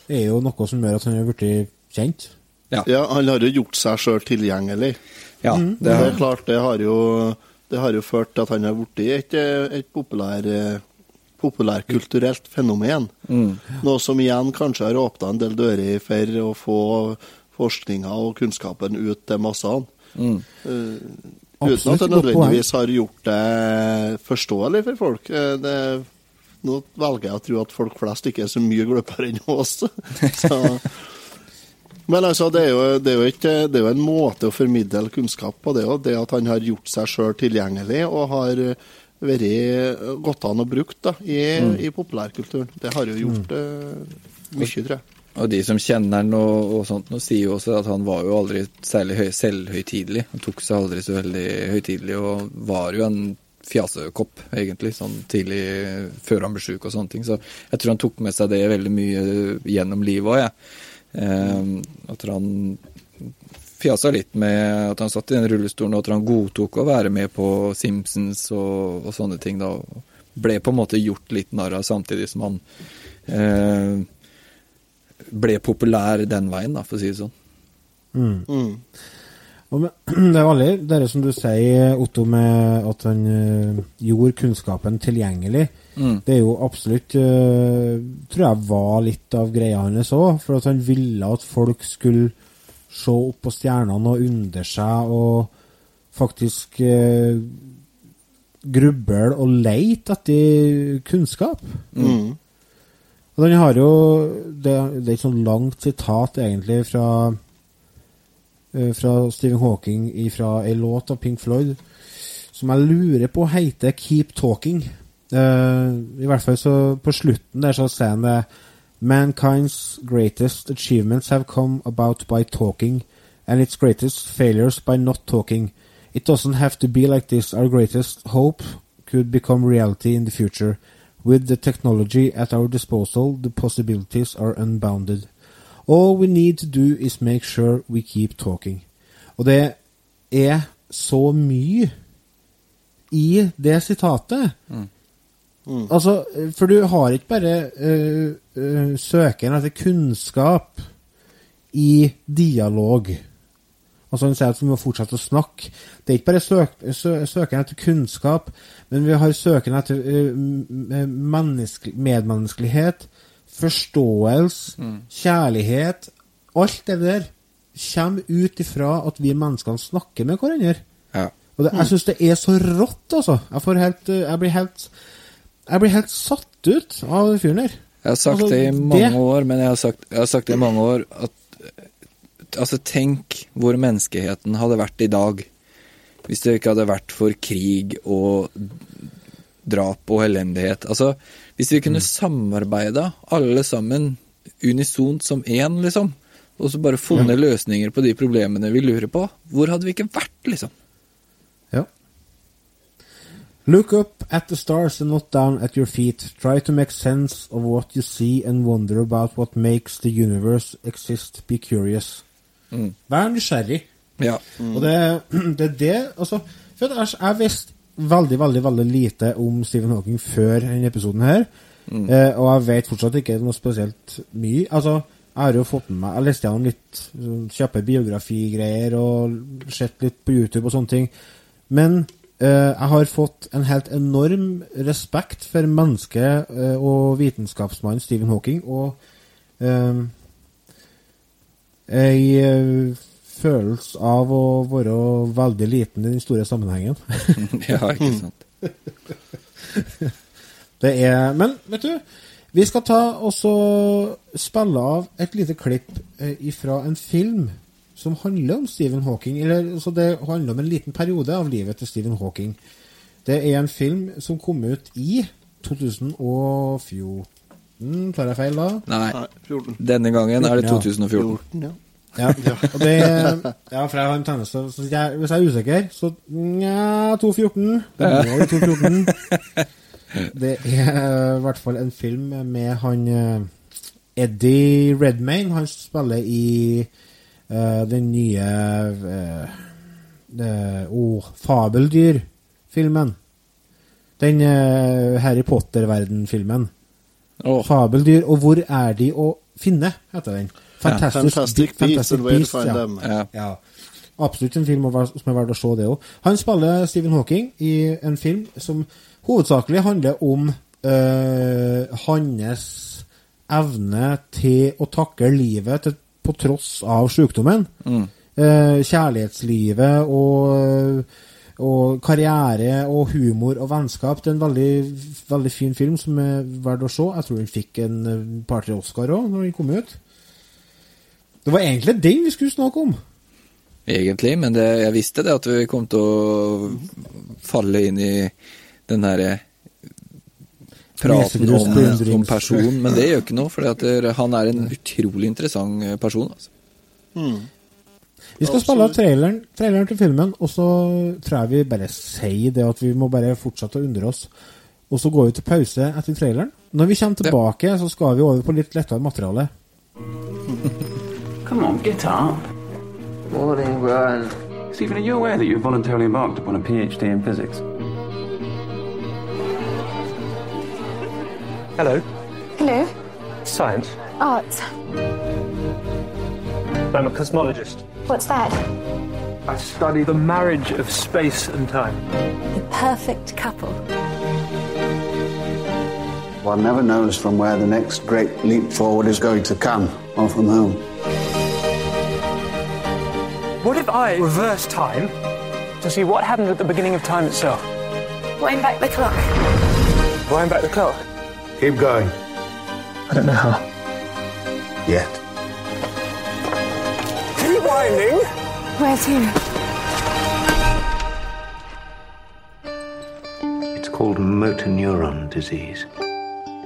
er jo noe som gjør at han er blitt kjent. Ja. Ja, han har jo gjort seg sjøl tilgjengelig. ja Mm. det Det er klart, det har jo, det har jo ført til at han har blitt et, et populær, populærkulturelt fenomen. Mm. Noe som igjen kanskje har åpna en del dører for å få forskninga og kunnskapen ut til massene. Mm. Uh, uten Absolutt at det nødvendigvis har gjort det forståelig for folk. Eh, Det, nå velger jeg å tro at folk flest ikke er så mye gløpere enn oss. (laughs) Så, men altså, det er, jo, det, er jo ikke, det er jo en måte å formidle kunnskap på. Det er jo det at han har gjort seg sjøl tilgjengelig og har vært godt an og brukt da, i, i populærkulturen. Det har jo gjort eh, mye, tror jeg. Og de som kjenner han og, og sånt, nå sier jo også at han var jo aldri særlig høy, selvhøytidelig. Han tok seg aldri så veldig høytidelig, og var jo en fjasekopp, egentlig, sånn tidlig før han ble sjuk og sånne ting. Så jeg tror han tok med seg det veldig mye gjennom livet òg, jeg. Eh, at han fjasa litt med at han satt i den rullestolen, og at han godtok å være med på Simpsons og, og sånne ting. da, og Ble på en måte gjort litt narr av, samtidig som han eh, ble populær den veien, da, for å si det sånn. Mm. Mm. (clears throat) Det er veldig det som du sier, Otto, med at han eh, gjorde kunnskapen tilgjengelig. Mm. Det er jo absolutt eh, Tror jeg var litt av greia hans òg. For at han ville at folk skulle se opp på stjernene og undre seg og faktisk uh, gruble og leite etter kunnskap. Mm. Og den har jo Det, det er et sånn langt sitat, egentlig, fra eh, Fra Stephen Hawking fra ei låt av Pink Floyd som jeg lurer på heter 'Keep Talking'. Uh, I hvert fall så på slutten der så sier han det Mankind's greatest achievements have come about by talking, and its greatest failures by not talking. It doesn't have to be like this. Our greatest hope could become reality in the future. With the technology at our disposal, the possibilities are unbounded. All we need to do is make sure we keep talking. Og det er så mye i det sitatet. Altså, for du har ikke bare uh, uh, søken etter kunnskap i dialog. Altså Han sier at vi må fortsette å snakke. Det er ikke bare søk, sø, søken etter kunnskap, men vi har søken etter m- menneske, medmenneskelighet, forståelse, kjærlighet. Alt det der kommer ut ifra at vi menneskene snakker med hverandre. Ja. Og det, jeg syns det er så rått, altså. Jeg, får helt, øh, jeg, blir helt, jeg blir helt satt ut av fyren der. Jeg har sagt Altså, det i mange det- år, men jeg har sagt, jeg har sagt det i mange år at Altså, tenk hvor menneskeheten hadde vært i dag hvis det ikke hadde vært for krig og drap og elendighet. Altså, hvis vi kunne samarbeida alle sammen unisont som én, liksom, og så bare funnet løsninger på de problemene vi lurer på, hvor hadde vi ikke vært, liksom? Ja. Look up at the stars and not down at your feet. Try to make sense of what you see and wonder about what makes the universe exist. Be curious. Mm. Vær nysgjerrig. Ja. Og det, (clears throat) det er det altså, For jeg, jeg visste veldig, veldig veldig lite om Stephen Hawking før denne episoden her. Eh, og jeg vet fortsatt ikke noe spesielt mye. Altså, jeg har jo fått med meg Jeg leste gjennom litt sånn kjappe biografigreier og sett litt på YouTube og sånne ting. Men eh, jeg har fått en helt enorm respekt for mennesket eh, og vitenskapsmannen Stephen Hawking. Og eh, jeg eh, følelse av å være veldig liten i den store sammenhengen. (laughs) ja, ikke sant. (laughs) Det er Men, vet du, vi skal ta og spille av et lite klipp fra ifra en film som handler om Stephen Hawking. Eller, altså det handler om en liten periode av livet til Stephen Hawking. Det er en film som kom ut i 2014. Tar jeg feil da? Nei, Nei, 14. denne gangen er det 2014. 14 ja. Ja. Og det Ja, for jeg har en tendens Hvis jeg er usikker, så nja 214. Det må 214. Det er i hvert fall en film med han eh, Eddie Redmayne. Han spiller i uh, den nye uh, oh, Fabeldyr-filmen. Den uh, Harry Potter-verden-filmen. Oh. Fabeldyr, og hvor er de å finne, heter den. Fantastic, Fantastic Beasts and Where to ja. Ja. Ja. Absolutt en film som er verdt å se, det òg. Han spiller Stephen Hawking i en film som hovedsakelig handler om øh, hans evne til å takle livet til, på tross av sykdommen. Eh, kjærlighetslivet og, og karriere og humor og vennskap. Det er en veldig, veldig fin film som er verdt å se. Jeg tror den fikk en eh, par-tre Oscar òg når den kom ut. Det var egentlig den vi skulle snakke om. Egentlig, men det, jeg visste det at vi kom til å falle inn i den der eh, praten om, om personen, men det gjør ikke noe, for han er en utrolig interessant eh, person. Altså. Vi skal spille av traileren, traileren til filmen, og så tror jeg vi bare sier det at vi må bare fortsette å undre oss. Og så går vi til pause etter traileren. Når vi kommer tilbake, så skal vi over på litt lettere materiale. (laughs) Come on, get up. Morning, Brian. Stephen, are you aware that you've voluntarily embarked upon a PhD in physics? Hello. Hello. Science. Art. I'm a cosmologist. What's that? I study the marriage of space and time. The perfect couple. One never knows from where the next great leap forward is going to come, or from whom. What if I reverse time to see what happened at the beginning of time itself? Wind back the clock. Wind back the clock. Keep going. I don't know how. Yet. Keep winding. Where to? It's called motor neuron disease.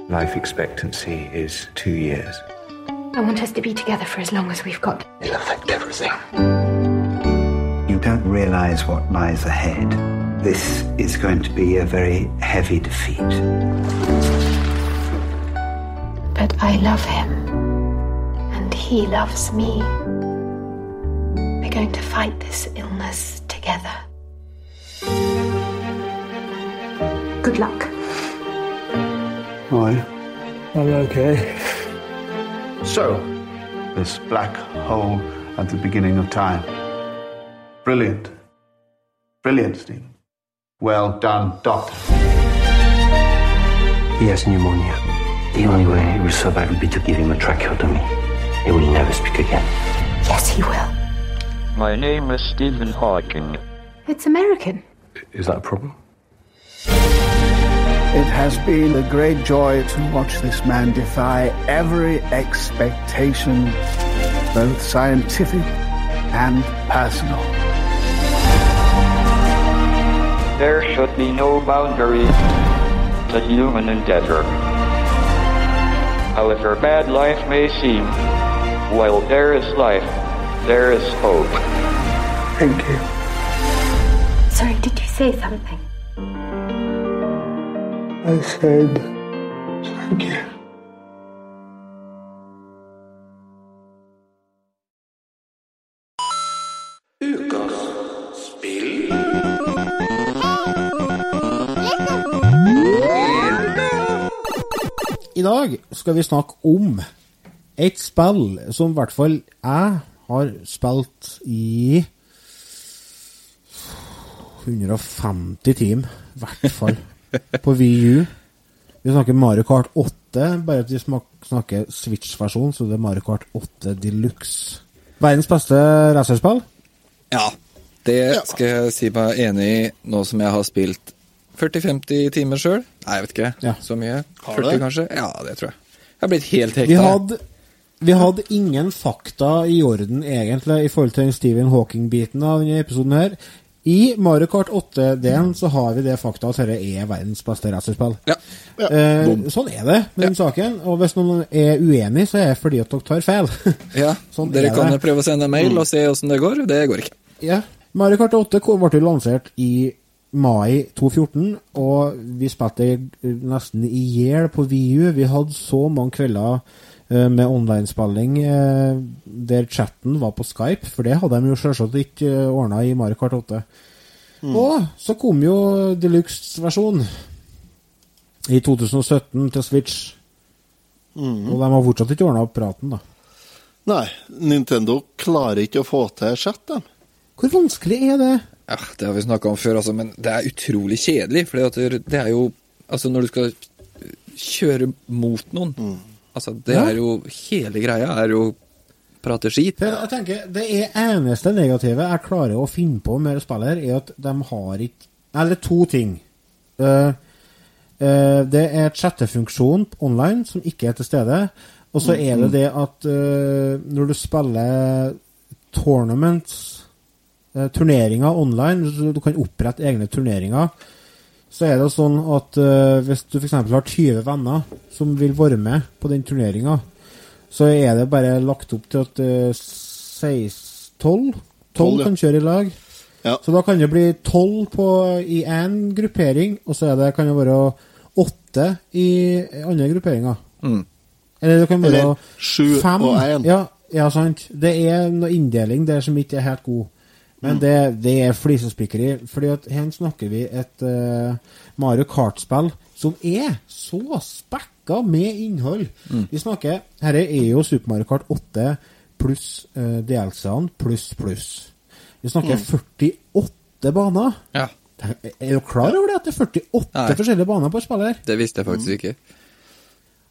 Life expectancy is two years. I want us to be together for as long as we've got. It'll affect everything. You don't realize what lies ahead. This is going to be a very heavy defeat. But I love him. And he loves me. We're going to fight this illness together. Good luck. Why? I'm okay. So, this black hole at the beginning of time. Brilliant. Brilliant, Stephen. Well done, Doctor. He has pneumonia. The only way he will survive will be to give him a tracheotomy. He will never speak again. Yes, he will. My name is Stephen Hawking. It's American. Is that a problem? It has been a great joy to watch this man defy every expectation, both scientific and personal. There should be no boundary to human endeavor. However bad life may seem, while there is life, there is hope. Thank you. Sorry, did you say something? I said, thank you. Dag skal vi snakke om et spill som i hvert fall jeg har spilt i 150 timer, i hvert fall, (laughs) på VU. Vi snakker Mario Kart 8, bare at vi snakker Switch-versjon, så det er Mario Kart 8 Deluxe. Verdens beste racerspill. Ja, det skal jeg si meg enig i nå som jeg har spilt 40-50 timer sjøl. Nei, jeg vet ikke. Ja. Så mye. Har 40 det? kanskje? Ja, det tror jeg. Jeg har blitt helt Vi hekta. hadde, vi hadde ingen fakta i orden, egentlig, i forhold til den Stephen Hawking-biten av denne episoden her. I Mario Kart 8-delen så har vi det fakta at dette er verdens beste racerspill. Ja. Eh, sånn er det med den saken. Og hvis noen er uenig, så er det fordi at dere tar feil. (laughs) ja. Sånn Dere er kan det. prøve å sende mail og se åssen det går. Det går ikke. ja. Mario Kart 8 ble lansert i mai 2014, og vi spilte nesten i hjel på VU. Vi hadde så mange kvelder eh, med online-spilling eh, der chatten var på Skype, for det hadde de jo selvsagt ikke uh, ordna i Mario Kart 8. Og så kom jo deluxe-versjon i 2017 til Switch. Mm. Og de har fortsatt ikke ordna opp praten, da. Nei, Nintendo klarer ikke å få til chat, de. Hvor vanskelig er det? Ja, det har vi snakka om før, altså, men det er utrolig kjedelig. For det er jo Altså, når du skal kjøre mot noen Altså, det Ja. er jo Hele greia er jo prate skit. Jeg tenker, Det er eneste negative jeg klarer å finne på med spiller, spille er at de har ikke Eller to ting. Uh, uh, det er chattefunksjon online som ikke er til stede. Og så er det det at uh, når du spiller tournaments, turneringer online, du kan opprette egne turneringer, så er det sånn at uh, hvis du f.eks. har 20 venner som vil være med på den turneringa, så er det bare lagt opp til at uh, 12 Tolv, ja. kan kjøre i lag. Så da kan det bli 12 på, i én gruppering, og så er det, kan det være 8 i andre grupperinger. Mm. Eller det kan være Eller sju fem. og 1. Ja, ja, sant. Det er noe inndeling der som ikke er helt god. Men Mm. det, det er flisespikkeri. Fordi at her snakker vi et uh, Mario Kart-spill som er så spekka med innhold. Mm. Vi snakker Dette er jo Super Mario Kart 8 pluss uh, DLC-ene pluss pluss. Vi snakker Mm. 48 baner. Ja. Er du klar over det at det er 48 Nei. forskjellige baner på spillet her? Det visste jeg faktisk ikke.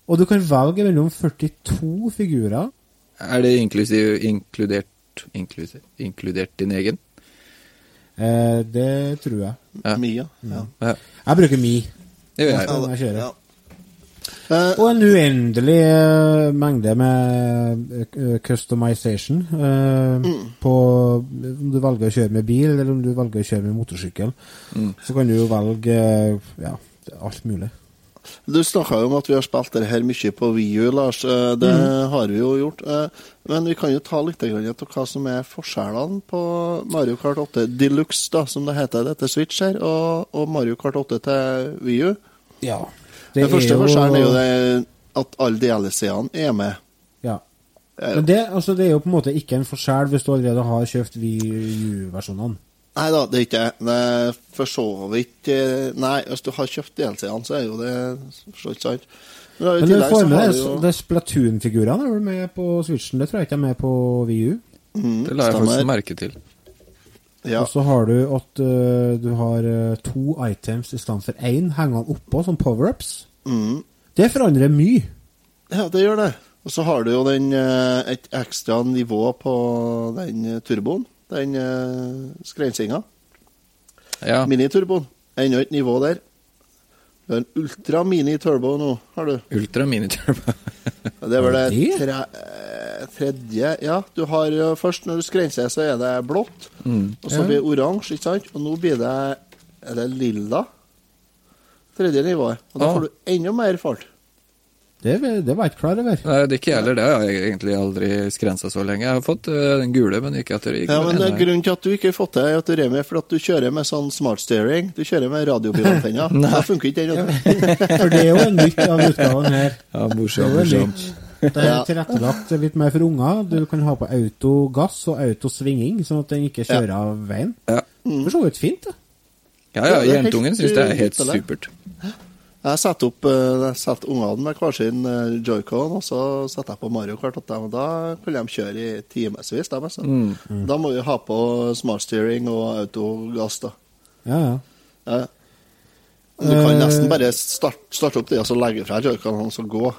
Og du kan velge mellom 42 figurer. Er det inklusiv, inkludert, inklusiv, inkludert din egen? Eh, det tror jeg. Ja. Mia. Ja. Ja. Jeg bruker Mi. Det gjør jeg. når jeg kjører. Ja. Eh, Og en uendelig eh, mengde med eh, customization eh, på om du velger å kjøre med bil, eller om du velger å kjøre med motorsykkel. Mm. Så kan du jo velge ja, alt mulig. Du snakka jo om at vi har spilt det her mye på VU, Lars. Eh, Det mm. har vi jo gjort. Eh, Men vi kan jo ta litt av hva som er forskjellene på Mario Kart 8 Deluxe, da, som det heter dette Switch her, og, og Mario Kart 8 til VU. Ja. Den Det første er jo- forskjellen er jo det at alle DLC-ene er med. Ja. Eh, Men det, altså, det er jo på en måte ikke en forskjell hvis du allerede har kjøpt VU-versjonene. Nei da, det er ikke det. er For så vidt eh, Nei, hvis du har kjøpt DLC-ene, så er jo det for så vidt sant. Men, Men du får med jo- det Splatoon-figurene er vel med på Switchen. Det tror jeg ikke er med på VU. Mm, Det la jeg faktisk merke til. Ja. Og så har du at uh, du har uh, to items i stedet for én hengende oppå, som power-ups. Mm. Det forandrer mye. Ja, det gjør det. Og så har du jo den, uh, et ekstra nivå på den turboen. Den uh, skrensinga. Ja. Miniturboen. Ennå et nivå der. Du har en ultra mini-turbo nå, har du. Ultra mini turbo. Det er vel det tre, eh, tredje Ja, du har jo først når du skrenser, så er det blått. Mm. Og så blir det oransje, ikke sant? Og nå blir det Er det lilla? Tredje nivået. Og da Ah. får du enda mer fart. Det, det var jeg ikke klar over. Nei, det er ikke heller. Det har jeg egentlig aldri skrensa så lenge. Jeg har fått eh, den gule, men ikke etter Ja, men det er Grunnen til at du ikke har fått det, er at du Remi, for at du kjører med sånn smart steering. Du kjører med radiobilantenner. (laughs) Nei. da funker ikke den. (laughs) For det er jo en nytt av utgaven her. Ja, Det morsom, er jo morsom. Det er tilrettelagt litt mer for unger. Du kan ha på autogass og autosvinging, sånn at den ikke kjører av veien. Ja. Mm. For så vidt fint, det. Ja, ja, jentungen syns det er helt ypperlig. supert. Jeg setter opp eh, jeg setter ungene med hver sin eh, joycon, og så setter jeg på Mario Kart. Og da kan de kjøre i timevis. Altså. Mm. Da må vi ha på smart steering og autogass. da. Ja, ja. Ja. Du kan Eh. nesten bare starte, starte opp det og så legge fra joyconene og så gå.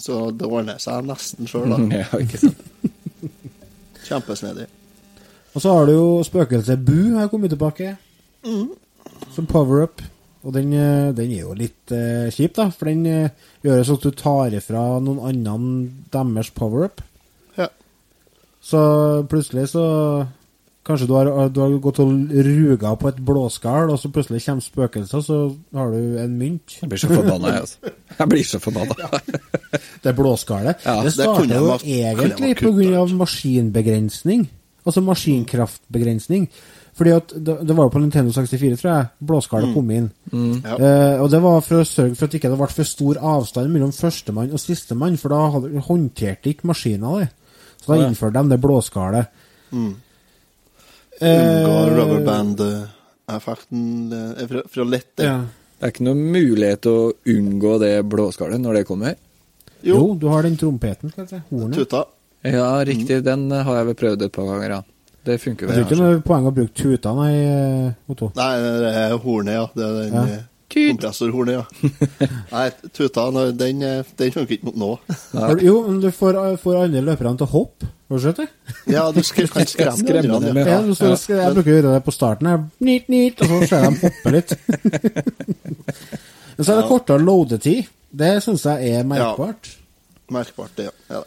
Så det ordner seg nesten sjøl, da. (laughs) Ja, ikke sant. Kjempesnedig. Og så har du jo spøkelset Bu her kommet tilbake. Som power-up. Og den, eh, den er jo litt eh, kjip, da. For den eh, gjør sånn at du tar ifra noen annen deres power-up. Ja. Så plutselig så Kanskje du har, du har gått og ruga på et blåskall, og så plutselig kommer spøkelser, så har du en mynt. Jeg blir så forbanna, jeg, altså. Jeg blir så forbanna. (laughs) Det blåskallet. Ja, det jeg jo egentlig pga. maskinbegrensning. Altså maskinkraftbegrensning. Fordi at det, det var jo på Nintendo 64, tror jeg, blåskallet kom inn. Ja. Eh, og det var for å sørge for at det ikke det ble for stor avstand mellom førstemann og sistemann, for da hadde, håndterte ikke maskina det. Så da Ja. innførte de det blåskallet. Mm. Eh, rubberband-effekten fra, fra lette. Ja. Det er ikke noen mulighet til å unngå det blåskallet når det kommer. Jo, du har den trompeten, skal jeg si. Hornet. Tuta. Ja, riktig. Den har jeg vel prøvd et par ganger, ja. Det funker det. Det er ikke det er poeng å bruke tuta, nei, eh, Otto. Nei, det er hornet, ja. Det er den Ja. eh, kompressorhornet, ja. (laughs) Nei, tuta, den, eh, den funker ikke mot nå. (laughs) Jo, men du får, får alle løperne til å hoppe. Har du sett det? (laughs) Ja, du skal, kan skremme Skremme dem, ja. Ja, du står, og sk- jeg bruker å gjøre det på starten. jeg, Nit, nit, og så ser de hoppe litt. Men så er det kortere loadetid. Det syns jeg er merkbart. Merkbart, det, ja. ja.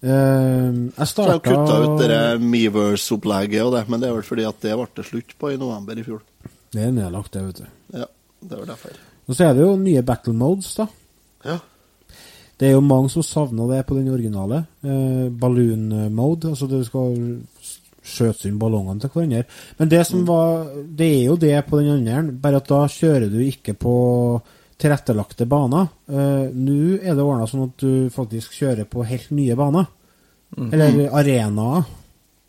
Eh, jeg Så har de kutta ut det Meverse-opplegget og det, men det er vel fordi at det ble det slutt på i november i fjor. Det er nedlagt, det, vet du. Ja, det var derfor. Og så er det jo nye battle modes, da. Ja. Det er jo mange som savner det på den originale. Eh, balloon mode, altså du skal skjøte inn ballongene til hverandre. Men det som var Det er jo det på den andre, bare at da kjører du ikke på tilrettelagte baner. Uh, Nå er det ordna sånn at du faktisk kjører på helt nye baner. Eller arenaer.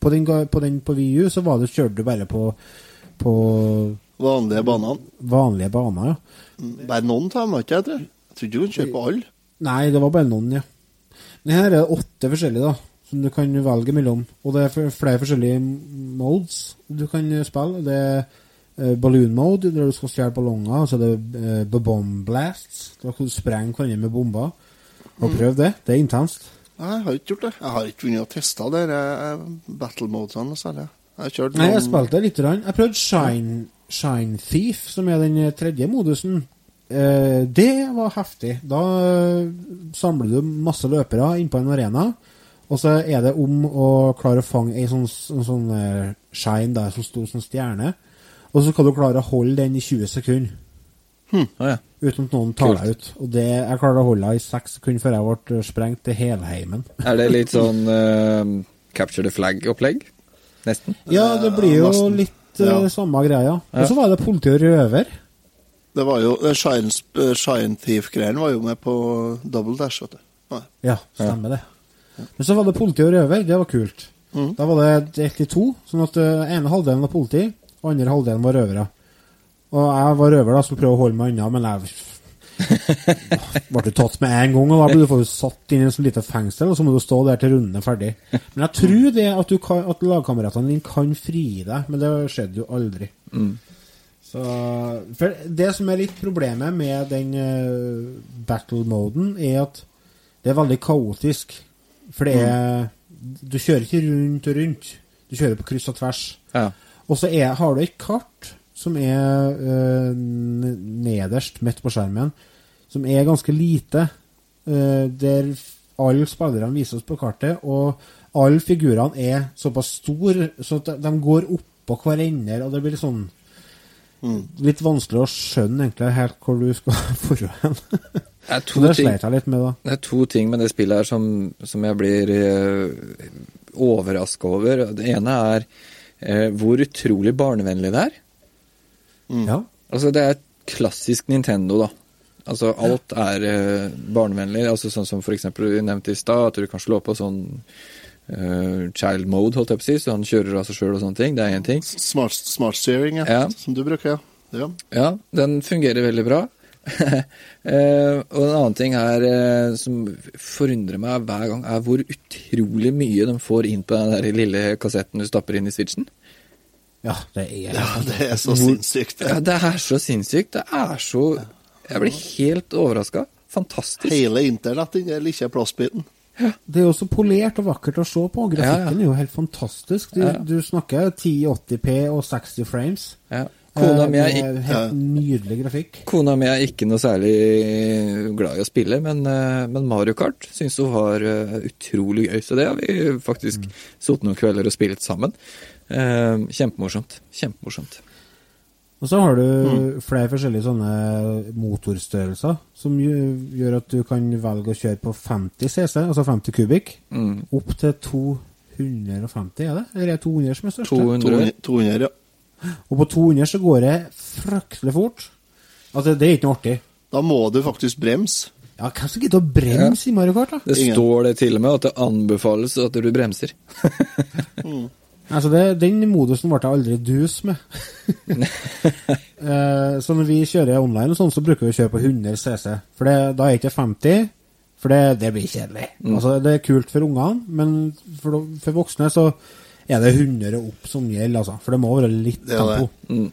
På den, på den på VU så var det, kjørte du bare på, på Vanlige baner. vanlige baner, ja. Bare noen av dem, var ikke jeg, tror jeg. Trodde du kunne kjøre på alle. Nei, det var bare noen, ja. Men her er det åtte forskjellige, da, som du kan velge mellom. Og det er flere forskjellige modes du kan spille. Det er balloon mode, der du skal stjele ballonger. Så er det uh, bomb blasts. Da kan du sprenge hverandre med bomber. Og prøv det? Det er intenst. Nei, jeg har ikke gjort det. Jeg har ikke vunnet og testa det eh, battle modesene noe særlig. Jeg har Nei, jeg spilte litt. Rann. Jeg prøvde Shine, Shine Thief, som er den eh, tredje modusen. Eh, det var heftig. Da eh, samler du masse løpere inn på en arena. Og så er det om å klare å fange ei sånn, sånn eh, shine der som sto som stjerne. Og så skal du klare å holde den i 20 sekunder. Ah, ja. Uten at noen tar deg ut. Og det, jeg klarte å holde henne i 6 sekunder før jeg ble sprengt til helheimen. Er det litt sånn uh, capture the flag-opplegg? Nesten? Ja, det blir jo nesten. litt uh, Ja. samme greia. Ja. Og så var det politi og røver. Det var jo eh, Shine, Shine Thief-greien var jo med på Double Dash, vet du. Nei. Ja, stemmer det. Men så var det politi og røver. Det var kult. Mm. Da var det delt i to, sånn at uh, ene halvdelen var politi, andre halvdelen var røvere. Og jeg var røver, da, skulle prøve å holde meg unna, men jeg (laughs) ble du tatt med en gang, og da blir du satt inn i et sånt lite fengsel, og så må du stå der til runden er ferdig. Men jeg tror det at, du kan, at lagkameratene dine kan fri deg, men det skjedde jo aldri. Mm. Så, det som er litt problemet med den uh, battle-moden, er at det er veldig kaotisk. For det er Du kjører ikke rundt og rundt. Du kjører på kryss og tvers. Ja. Og så har du et kart som er øh, nederst midt på skjermen, som er ganske lite. Øh, der alle spillerne vises på kartet, og alle figurene er såpass store så at de- går oppå hverandre, og det blir sånn sånn Litt vanskelig å skjønne egentlig helt hvor du skal forå hen. Det er to det ting, med, det er to ting med det spillet her som, som jeg blir uh, overraska over. Det ene er eh, hvor utrolig barnevennlig det er. Ja. Altså, det er klassisk Nintendo, da. Altså, alt er eh, barnevennlig. Altså, sånn som for eksempel du nevnte i stad, at du kan slå på sånn eh, child mode, holdt jeg på å si, så han kjører av seg sjøl og sånne ting. Det er én ting. Smart, smart steering, ja. Ja. Som du bruker, ja. ja. Ja, den fungerer veldig bra. (laughs) Eh, og en annen ting her eh, som forundrer meg hver gang, er hvor utrolig mye de får inn på den der lille kassetten du stapper inn i switchen. Ja, det er ja det er så Hvor- sinnssykt. Ja, det er så sinnssykt. Det er så Jeg blir helt overraska. Fantastisk. Hele internett den lille plastbiten. Det er jo så polert og vakkert å se på. Grafikken Ja, ja. er jo helt fantastisk. Du, Ja. du snakker 1080P og 60 frames. Ja. Kona Eh, mi er, ikke- Helt nydelig grafikk. kona mi er ikke noe særlig glad i å spille, men, eh, men Mario Kart syns hun var eh, utrolig gøy. Så det har vi faktisk sittet noen kvelder og spilt sammen. Eh, Kjempemorsomt. Kjempemorsomt. Og så har du Mm. flere forskjellige sånne motorstørrelser som gjør at du kan velge å kjøre på 50 CC, altså 50 kubikk, Mm. opp til 250, er det? Eller er det 200 som er største? 200. 200, 200 ja. Og på 200 så går det fryktelig fort. Altså, det er ikke noe artig. Da må du faktisk bremse. Ja, hvem som gidder å bremse i Mario Kart, da? Det Ingen. står det til og med at det anbefales at du bremser. (laughs) Altså, det, den modusen ble jeg aldri dus med. (laughs) Eh, så når vi kjører online, og sånn, så bruker vi å kjøre på 100 CC. For det, da er ikke 50, For det, det blir kjedelig. Mm. Altså, det er kult for ungene, men for, for voksne så er det 100 opp som gjelder, altså. For det må være litt Det tempo. det. Mm.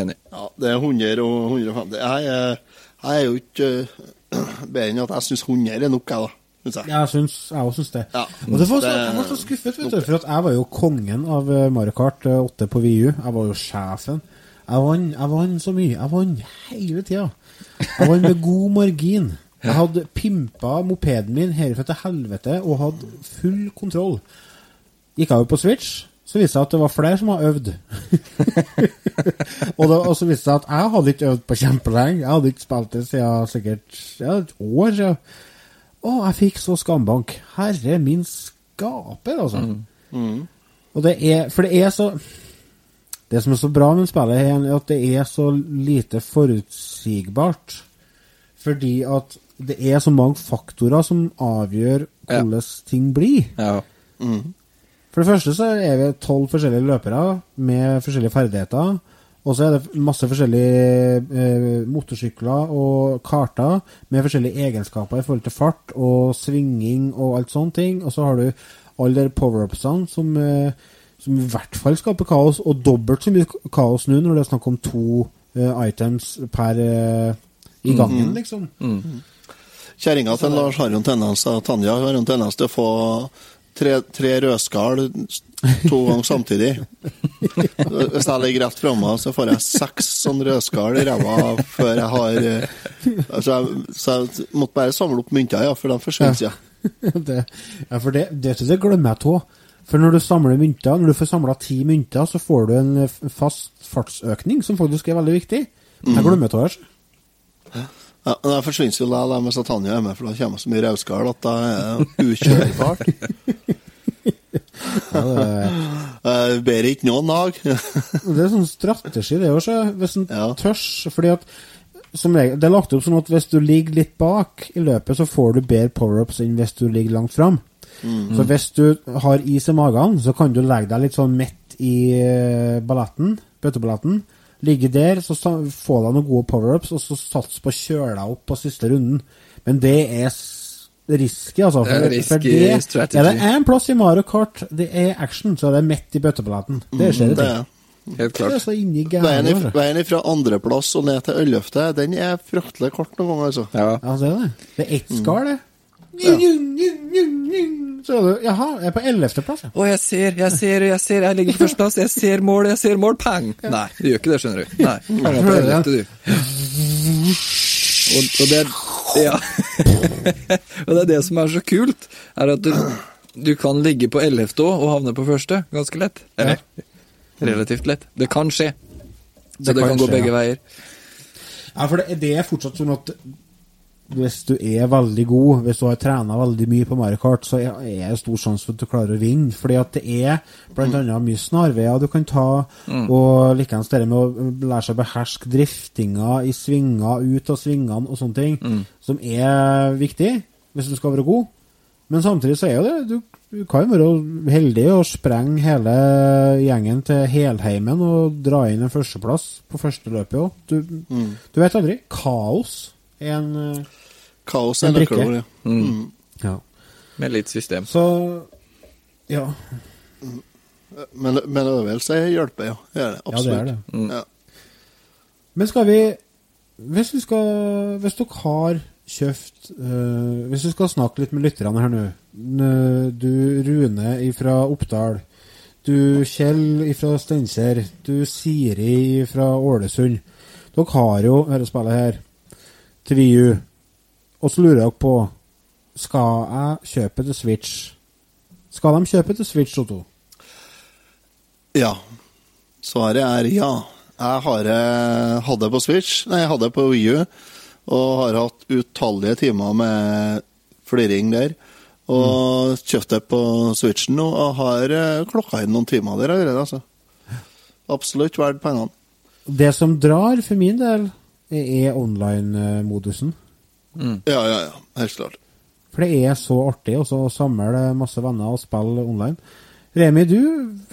Enig. Ja, det er 100 og 150. Jeg jeg er jo ikke øh, bedre enn at jeg syns 100 er nok, jeg, da. Synes jeg. Jeg syns, jeg også syns det. Ja. Og det var så, jeg var så skuffet, vet du, for at jeg var jo kongen av eh, Mario Kart eh, 8 på VU. Jeg var jo sjefen. Jeg vant, jeg vant så mye. Jeg vant hele tida. Jeg vant med god margin. (laughs) Jeg hadde pimpa mopeden min herfra til helvete og hadde full kontroll. Gikk jeg over på Switch, så viste det seg at det var flere som hadde øvd. (laughs) og, det, og så viste det seg at jeg hadde ikke øvd på kjempelenge. Jeg hadde ikke spilt det siden sikkert ja, et år siden. Å, jeg fikk så skambank. Herre min skaper, altså. Og det er For det er så Det som er så bra med spillet, er at det er så lite forutsigbart. Fordi at det er så mange faktorer som avgjør Ja. hvordan ting blir. Ja. For det første så er vi tolv forskjellige løpere med forskjellige ferdigheter. Og så er det masse forskjellige eh, motorsykler og karter med forskjellige egenskaper i forhold til fart og svinging og alt sånne ting. Og så har du alle de power-upsene som, eh, som i hvert fall skaper kaos, og dobbelt så mye kaos nå når det er snakk om to eh, items per eh, i gangen, liksom. Kjerringa til Lars har jo en tendens Tanja har jo en tendens til å få tre, tre rødskall to ganger samtidig. Hvis jeg ligger rett framme, så får jeg seks sånne rødskall i ræva før jeg har eh, altså jeg, Så jeg måtte bare samle opp mynter, ja, for de forsvinner ja. (laughs) det, ja, for det, det, det glemmer jeg av. For når du samler mynter, når du får samla ti mynter, så får du en eh, fast fartsøkning, som faktisk er veldig viktig. Jeg glemmer det. Ja, men de forsvinner jo likevel hvis Tanja er med, for da kommer så mye rødskall at da er det ukjørbart. Ja, det, er... (laughs) ber ikke noen dag. det er sånn strategi, det også. Hvis en Ja. tørs fordi at regel, Det er lagt opp sånn at hvis du ligger litt bak i løpet, så får du bedre power-ups enn hvis du ligger langt fram. Så hvis du har is i magen, så kan du legge deg litt sånn midt i eh, balletten, bøtteballetten. Ligge der, så få deg noen gode power-ups, og så sats på å kjøre deg opp på siste runden. Men det er risky, altså. Det er For, risky for det, strategy. er det én plass i Mario Kart det er action, så er det midt i bøtteballetten. Det skjer Det det. er. Helt er klart. Veien, gærne. veien fra andreplass og ned til ellevte, den er fryktelig kort noen ganger, altså. Ja. Ja, det er det. Det er ett skall, det. Så er du Jaha, jeg er på ellevteplass, ja. Å, jeg ser, jeg ser, jeg ser, jeg ligger på førsteplass, jeg ser mål, jeg ser mål, pang! Nei, du gjør ikke det, skjønner du. Nei, (laughs) Du er på ellevte, du. Og, og det Ja. (laughs) og det er det som er så kult, er at du, du kan ligge på ellevte òg og havne på første, ganske lett. Eller relativt lett. Det kan skje. Så Det det, kan kan gå skje, begge ja. veier. Ja, for det, det er fortsatt sånn at hvis du er veldig god, hvis du har trena veldig mye på Mario Kart, så er det stor sjanse for at du klarer å vinne. Fordi at det er blant annet mye snarveier du kan ta, og likeens det med å lære seg å beherske driftinga i svinger, ut av svingene og sånne ting, som er viktig hvis du skal være god. Men samtidig så er jo det Du, du kan jo være heldig og sprenge hele gjengen til Helheimen og dra inn en førsteplass på første løpet òg. Du, du vet aldri. Kaos en eh, Kaos En er brikke. nøkkelord, ja. Mm. Ja. Med litt system. Så Ja. Men, men øvelse hjelper, ja. Det er det, Ja, det er det. Mm. Ja. Men skal vi Hvis vi skal Hvis dere har kjøpt uh, Hvis vi skal snakke litt med lytterne her nå Du Rune fra Oppdal. Du Kjell fra Steinkjer. Du Siri fra Ålesund. Dere har jo dette spillet her til VU. Og så lurer dere på Skal jeg kjøpe til Switch? Skal de kjøpe til Switch, Otto? Ja. Svaret er ja. Jeg har eh, hadde på Switch, nei, jeg hadde på Wii U, og har hatt utallige timer med fliring der. Og mm. kjøpte på Switchen nå, og har eh, klokka inn noen timer der allerede, altså. Absolutt verdt pengene. Det som drar for min del, er online-modusen. Ja, ja, ja. Helt klart. For det er så artig også å samle masse venner og spille online. Remi, du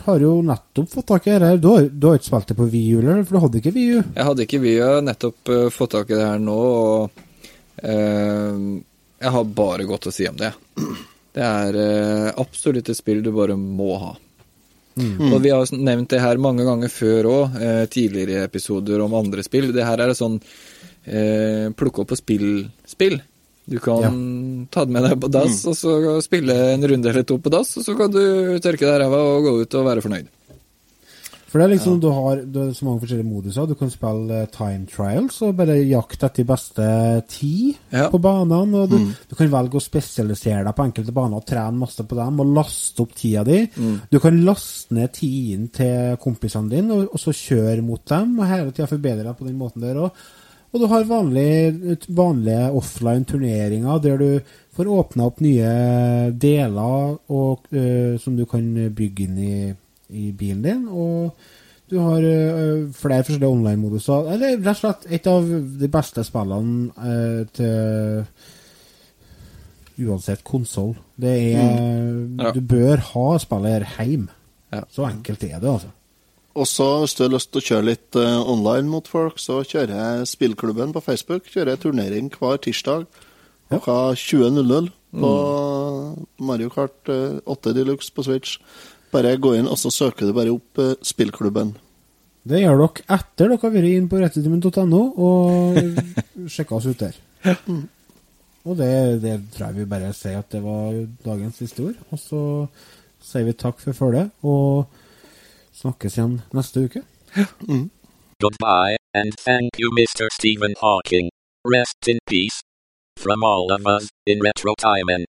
har jo nettopp fått tak i dette. her. Du har, du har ikke spilt det på VU, eller? For du hadde ikke VU. Jeg hadde ikke vi har nettopp uh, fått tak i det her nå, og uh, Jeg har bare godt å si om det. Det er uh, absolutt et spill du bare må ha. Og vi har nevnt det her mange ganger før òg, eh, tidligere episoder om andre spill. Det her er sånn eh, plukke opp og spill-spill. Du kan ta det med deg på dass, og så spille en runde eller to på dass, og så kan du tørke deg i ræva og gå ut og være fornøyd. For det er liksom, du, har, du har så mange forskjellige moduser. Du kan spille eh, time trials og bare jakte etter beste tid Ja. på banene. Og du, du kan velge å spesialisere deg på enkelte baner og trene masse på dem og laste opp tida di. Du kan laste ned tiden til kompisene dine og, og så kjøre mot dem og hele tida forbedre deg på den måten der òg. Og du har vanlige, vanlige offline turneringer der du får åpna opp nye deler og, uh, som du kan bygge inn i, i bilen din. Og du har uh, flere forskjellige online-moduser. Eller rett og slett et av de beste spillene uh, til uansett konsoll. Det er Ja. Du bør ha spiller hjem. Ja. Så enkelt er det, altså. Også hvis du har lyst til å kjøre litt uh, online mot folk, så kjører jeg spillklubben på Facebook. Kjører jeg turnering hver tirsdag klokka 20.00 på Mario Kart eh, 8 Deluxe på Switch. Bare gå inn, og så søker du bare opp eh, spillklubben. Det gjør dere etter dere har vært inn på rettetimen.no og (laughs) sjekka oss ut der. Og det, det tror jeg vi bare sier at det var dagens siste ord. Og så sier vi takk for følget, og snakkes igjen neste uke. Goodbye, and thank you, Mr. Stephen Hawking. Rest in peace. From all of us in Retro Time.